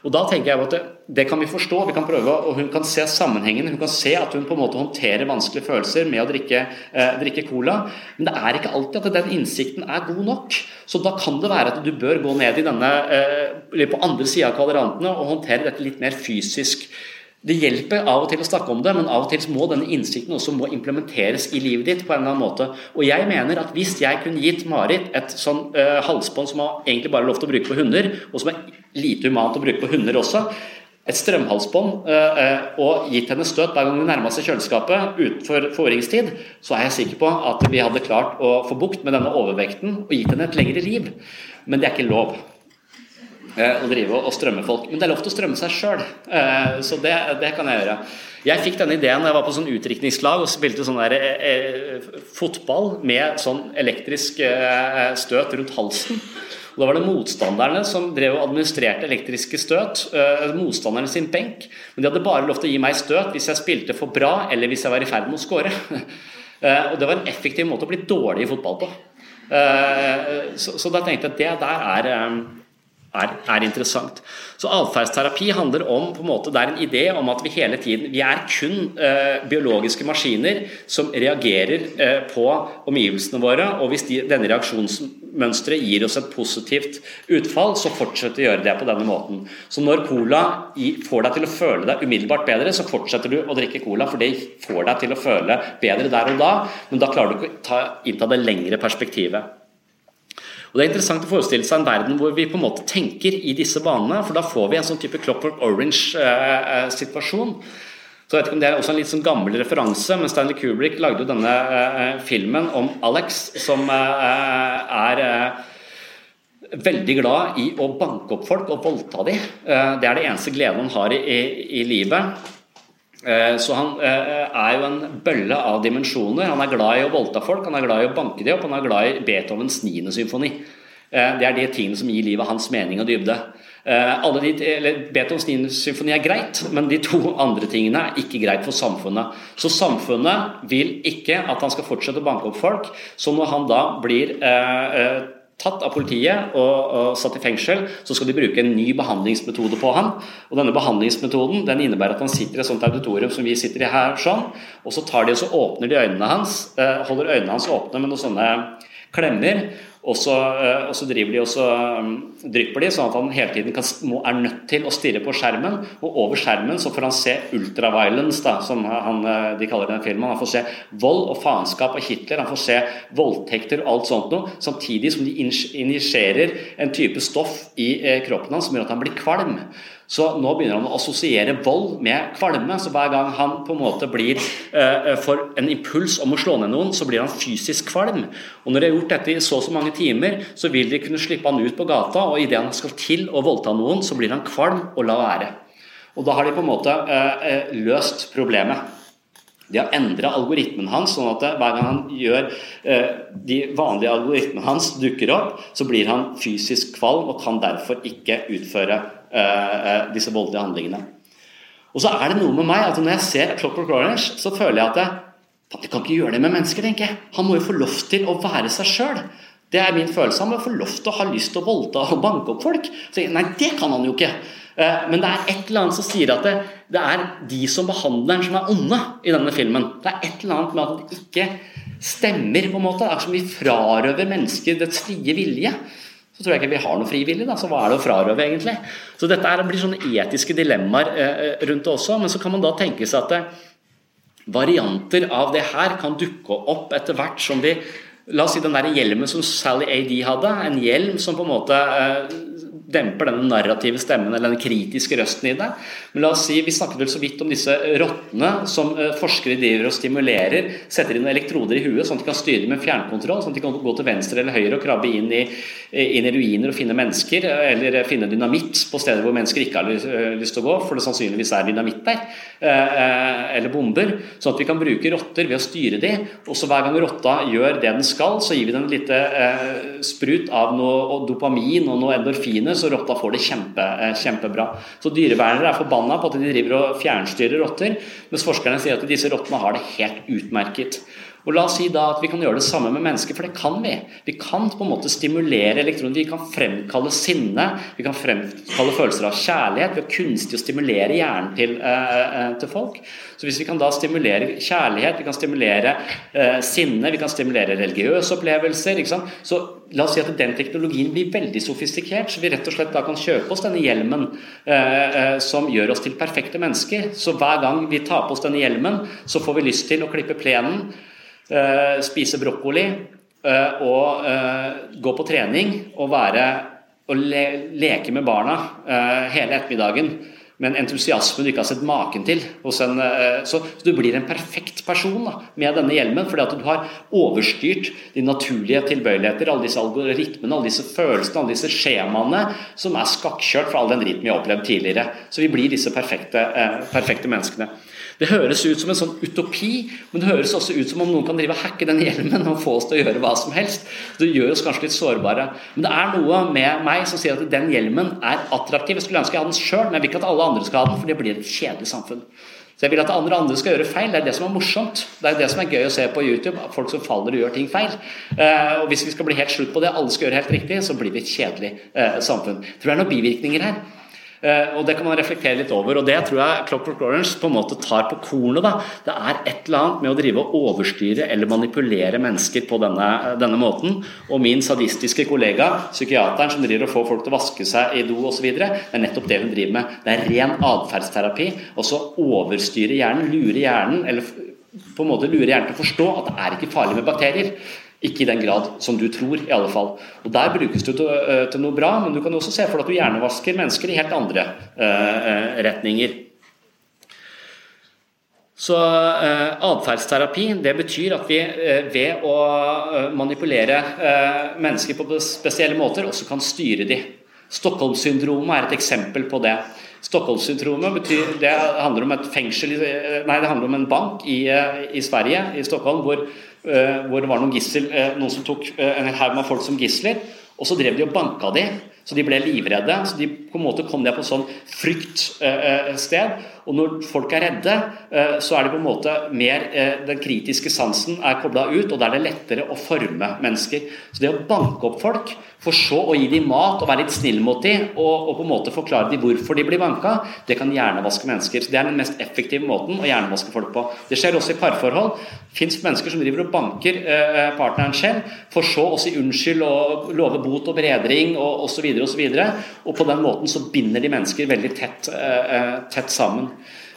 Og da tenker jeg at det, det, kan vi forstå, vi kan prøve, og hun kan se sammenhengen. Hun kan se at hun på en måte håndterer vanskelige følelser med å drikke, eh, drikke cola. Men det er ikke alltid at den innsikten er god nok. Så da kan det være at du bør gå ned i denne, eh, på andre sida av kvadrantene og håndtere dette litt mer fysisk. Det hjelper av og til å snakke om det, men av og til må denne innsikten også må implementeres i livet ditt på en eller annen måte. Og jeg mener at hvis jeg kunne gitt Marit et sånn uh, halsbånd som har egentlig bare lov til å bruke på hunder, og som er lite humant å bruke på hunder også, et strømhalsbånd uh, uh, og gitt henne støt hver gang hun nærma seg kjøleskapet utenfor foringstid, så er jeg sikker på at vi hadde klart å få bukt med denne overvekten og gitt henne et lengre liv. Men det er ikke lov. Eh, å drive og strømme folk. Men det er lov til å strømme seg sjøl, eh, så det, det, kan jeg gjøre. Jeg fikk denne ideen da jeg var på sånn utdrikningslag og spilte sånn der, eh, eh, fotball med sånn elektrisk eh, støt rundt halsen. Og Da var det motstanderne som drev og administrerte elektriske støt. Eh, motstanderne sin benk. Men de hadde bare lov til å gi meg støt hvis jeg spilte for bra, eller hvis jeg var i ferd med å score. og det var en effektiv måte å bli dårlig i fotball på. så, så, da tenkte jeg at det der er er, er, interessant. Så Atferdsterapi handler om på en måte, det er en idé om at vi hele tiden Vi er kun eh, biologiske maskiner som reagerer eh, på omgivelsene våre. og Hvis de, denne reaksjonsmønsteret gir oss et positivt utfall, så fortsetter å gjøre det på denne måten. Så når cola får deg til å føle deg umiddelbart bedre, så fortsetter du å drikke cola, for det får deg til å føle bedre der og da, men da klarer du ikke å ta, innta det lengre perspektivet. Og Det er interessant å forestille seg en verden hvor vi på en måte tenker i disse banene, for da får vi en sånn type Clockwork Orange-situasjon. Så jeg vet ikke om Det er også en litt sånn gammel referanse, men Stanley Kubrick lagde jo denne uh, filmen om Alex, som er veldig glad i å banke opp folk og voldta dem. Det er det eneste gleden han har i, i, i livet. Eh, så han eh, er jo en bølle av dimensjoner. Han er glad i å voldta folk, han er glad i å banke dem opp, han er glad i Beethovens 9. symfoni. Eh, det er de tingene som gir livet hans mening og dybde. De, Beethovens 9. symfoni er greit, men de to andre tingene er ikke greit for samfunnet. Så samfunnet vil ikke at han skal fortsette å banke opp folk. Så når han da blir eh, tatt av politiet og, og, satt i fengsel, så skal de bruke en ny behandlingsmetode på han. Og denne behandlingsmetoden den innebærer at han sitter i et sånt auditorium som vi sitter i her, sånn, og så tar de og så åpner de øynene hans, eh, holder øynene hans åpne med noen sånne klemmer. Og så, eh, og så, driver de og så um, drypper de, sånn at han hele tiden kan, må, er nødt til å stirre på skjermen. Og over skjermen så får han se ultraviolence, da, som han, eh, de kaller den filmen. Han får se vold og faenskap av Hitler, han får se voldtekter og alt sånt noe. Samtidig som de injiserer en type stoff i eh, kroppen hans som gjør at han blir kvalm. Så nå begynner han å assosiere vold med kvalme. Så hver gang han på en måte blir eh, får en impuls om å slå ned noen, så blir han fysisk kvalm. Og når de har gjort dette i så og så mange timer, så vil de kunne slippe han ut på gata, og idet han skal til å voldta noen, så blir han kvalm og la være. Og da har de på en måte eh, løst problemet. De har endra algoritmen hans, sånn at hver gang han gjør de vanlige algoritmene hans dukker opp, så blir han fysisk kvalm og kan derfor ikke utføre Eh, eh, disse voldelige handlingene. Og så er det noe med meg at når jeg ser Clockwork Orange, så føler jeg at jeg, jeg kan ikke gjøre det med mennesker, tenker jeg. Han må jo få lov til å være seg sjøl. Det er min følelse. Han må få lov til å ha lyst til å voldta og banke opp folk. Så, nei, det kan han jo ikke. Eh, men det er et eller annet som sier at det, det er de som behandler den, som er onde i denne filmen. Det er et eller annet med at det ikke stemmer, på en måte. Det er som vi frarøver mennesker dets frie vilje så tror jeg ikke vi har noe frivillig. Da. Så hva er det å frarøve, egentlig? Så dette er, blir sånne etiske dilemmaer eh, eh, rundt det også. Men så kan man da tenke seg at eh, varianter av det her kan dukke opp etter hvert som vi La oss si den der hjelmen som Sally AD hadde. En hjelm som på en måte eh, demper den narrative stemmen eller den kritiske røsten i det. Men la oss si, Vi snakket vel så vidt om disse rottene som eh, forskere driver og stimulerer. Setter inn elektroder i huet sånn at de kan styre med fjernkontroll. Sånn at de kan gå til venstre eller høyre og krabbe inn i, inn i ruiner og finne mennesker. Eller finne dynamitt på steder hvor mennesker ikke har eh, lyst til å gå, for det sannsynligvis er dynamitt der. Eh, eller bomber. Sånn at vi kan bruke rotter ved å styre de. Og så hver gang rotta gjør det den skal, så gir vi den et lite sprut av noe dopamin og noe endorfiner så rotta får det kjempe, eh, kjempebra. Så dyrevernere er forbanna på at de driver og fjernstyrer rotter, mens forskerne sier at disse rottene har det helt utmerket. Og La oss si da at vi kan gjøre det samme med mennesker, for det kan vi. Vi kan på en måte stimulere elektroner, vi kan fremkalle sinne, vi kan fremkalle følelser av kjærlighet ved kunstig å stimulere hjernen til, eh, til, folk. Så hvis vi kan da stimulere kjærlighet, vi kan stimulere eh, sinne, vi kan stimulere religiøse opplevelser, så la oss si at den teknologien blir veldig sofistikert, så vi rett og slett da kan kjøpe oss denne hjelmen eh, som gjør oss til perfekte mennesker. Så hver gang vi tar på oss denne hjelmen, så får vi lyst til å klippe plenen Eh, spise brokkoli eh, og eh, gå på trening og være og le, leke med barna hele ettermiddagen med en entusiasme du ikke har sett maken til. En, så, du blir en perfekt person da, med denne hjelmen, fordi at du har overstyrt de naturlige tilbøyeligheter, alle disse algoritmene, alle disse følelsene, alle disse skjemaene som er skakkjørt fra all den driten vi har opplevd tidligere. Så vi blir disse perfekte, perfekte menneskene. Det høres ut som en sånn utopi, men det høres også ut som om noen kan drive og hacke den hjelmen og få oss til å gjøre hva som helst. Det gjør oss kanskje litt sårbare. Men det er noe med meg som sier at den hjelmen er attraktiv. Jeg skulle ønske jeg hadde den sjøl, men jeg vil ikke at alle andre skal ha den, for det blir et kjedelig samfunn. Så jeg vil at andre, andre skal gjøre feil. Det er det som er morsomt. Det er det som er gøy å se på YouTube. Folk som faller og gjør ting feil. Uh, og Hvis vi skal bli helt slutt på det, alle skal gjøre helt riktig, så blir vi et kjedelig uh, samfunn. Jeg tror det er noen bivirkninger her. Eh, og Det kan man reflektere litt over. og Det tror jeg Clockwork Orange på en måte tar på kornet. da. Det er et eller annet med å drive og overstyre eller manipulere mennesker på denne, denne måten. Og min sadistiske kollega, psykiateren som driver og får folk til å vaske seg i do osv., det er nettopp det hun driver med. Det er ren atferdsterapi. Og så overstyre hjernen, lure hjernen, eller på en måte lure hjernen til å forstå at det er ikke farlig med bakterier. Ikke i den grad som du tror, i alle fall. Og Der brukes det til, eh, til, noe bra, men du kan også se for deg at du hjernevasker mennesker i helt andre uh, retninger. Så uh, atferdsterapi det betyr at vi uh, ved å manipulere uh, mennesker på spesielle måter også kan styre dem. Stockholmssyndromet er et eksempel på det. Stockholmssyndromet betyr, det handler om et fengsel, nei, det handler om en bank i, i Sverige, i Stockholm, hvor Eh, hvor det var noen gissel, eh, noen som tok eh, en haug med folk som gisler. Og så drev de og banka de, så de ble livredde. Så de på en måte kom ned på et sånn fryktsted. Og når folk er redde, eh, så er det på en måte mer eh, Den kritiske sansen er kobla ut, og da er det lettere å forme mennesker. Så det å banke opp folk, for så å gi dem mat og være litt snill mot dem, og, og på en måte forklare dem hvorfor de blir banka, det kan hjernevaske mennesker. Så Det er den mest effektive måten å hjernevaske folk på. Det skjer også i parforhold. Fins mennesker som driver og banker eh, partneren selv, for så å si unnskyld og love bot og bedring og osv. Og, så videre, og, så og på den måten så binder de mennesker veldig tett, tett sammen.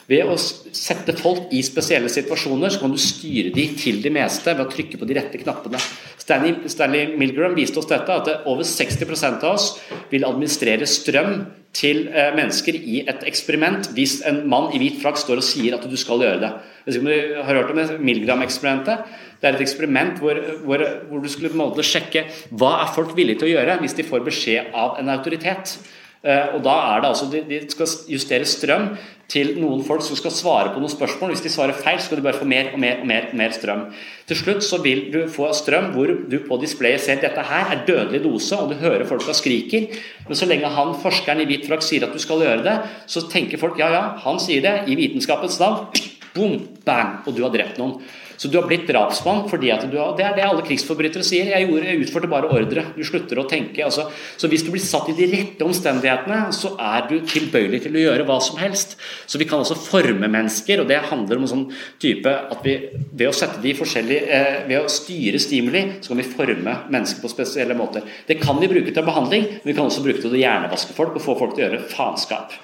Ved å sette folk i spesielle situasjoner, så kan du styre de til det meste ved å trykke på de rette knappene. Stanley, Stanley Milgram viste oss dette, at over 60% av oss vil administrere strøm til eh, mennesker i et eksperiment hvis en mann i hvit frakk står og sier at du skal gjøre det. Hvis du har hørt om Milgram-eksperimentet. Det er et eksperiment hvor, hvor, hvor du skulle på en måte sjekke hva er folk villige til å gjøre hvis de får beskjed av en autoritet. Eh, og da er det altså, De skal justere strøm til noen folk som skal svare på noen spørsmål. Hvis de svarer feil, så skal du bare få mer og mer og mer, og mer strøm. Til slutt så vil du få strøm hvor du på displayet ser at dette her er dødelig dose, og du hører folka skriker. Men så lenge han forskeren i hvit frakk sier at du skal gjøre det, så tenker folk ja, ja, han sier det i vitenskapens navn. Boom, bang, og du har drept noen. Så du har blitt drapsmann fordi at du har, Det er det alle krigsforbrytere sier. Jeg, gjorde, jeg utførte bare ordre. Du slutter å tenke. Altså. Så hvis du blir satt i de rette omstendighetene, så er du tilbøyelig til å gjøre hva som helst. Så vi kan altså forme mennesker, og det handler om en sånn type at vi ved å sette de forskjellige eh, Ved å styre stimuli, så kan vi forme mennesker på spesielle måter. Det kan vi bruke til behandling, men vi kan også bruke det til å hjernevaske folk og få folk til å gjøre faenskap.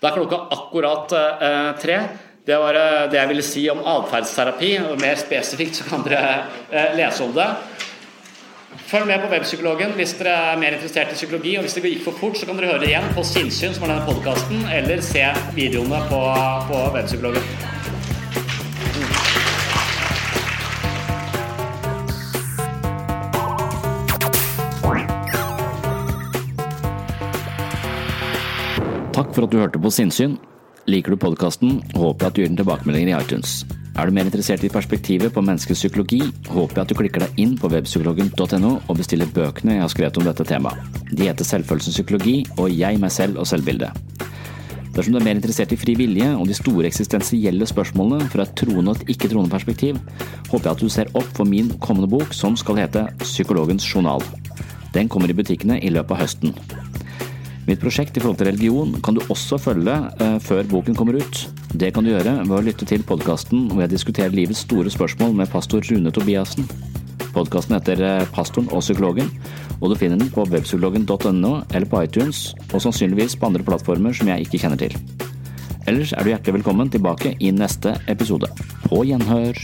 Da er klokka akkurat eh, tre. Det var eh, det jeg ville si om atferdsterapi. Mer spesifikt så kan dere eh, lese om det. Følg med på Webpsykologen hvis dere er mer interessert i psykologi. Og hvis det gikk for fort, så kan dere høre igjen på Sinnsyn, som er denne podkasten, eller se videoene på, på Webpsykologen. Takk for at du hørte på Sinnsyn. Liker du podkasten, håper jeg at du gir den tilbakemeldinger i iTunes. Er du mer interessert i perspektivet på menneskets psykologi, håper jeg at du klikker deg inn på webpsykologen.no og bestiller bøkene jeg har skrevet om dette temaet. De heter Selvfølelsens psykologi og Jeg, meg selv og selvbildet. Dersom du er mer interessert i fri vilje og de store eksistensielle spørsmålene fra et troende og et ikke-troende perspektiv, håper jeg at du ser opp for min kommende bok som skal hete Psykologens journal. Den kommer i butikkene i løpet av høsten. Mitt prosjekt i forhold til religion kan du også følge uh, før boken kommer ut. Det kan du gjøre ved å lytte til podkasten hvor jeg diskuterer livets store spørsmål med pastor Rune Tobiassen. Podkasten heter eh, Pastoren og psykologen, og du finner den på webpsykologen.no eller på iTunes, og sannsynligvis på andre plattformer som jeg ikke kjenner til. Ellers er du hjertelig velkommen tilbake i neste episode. På gjenhør!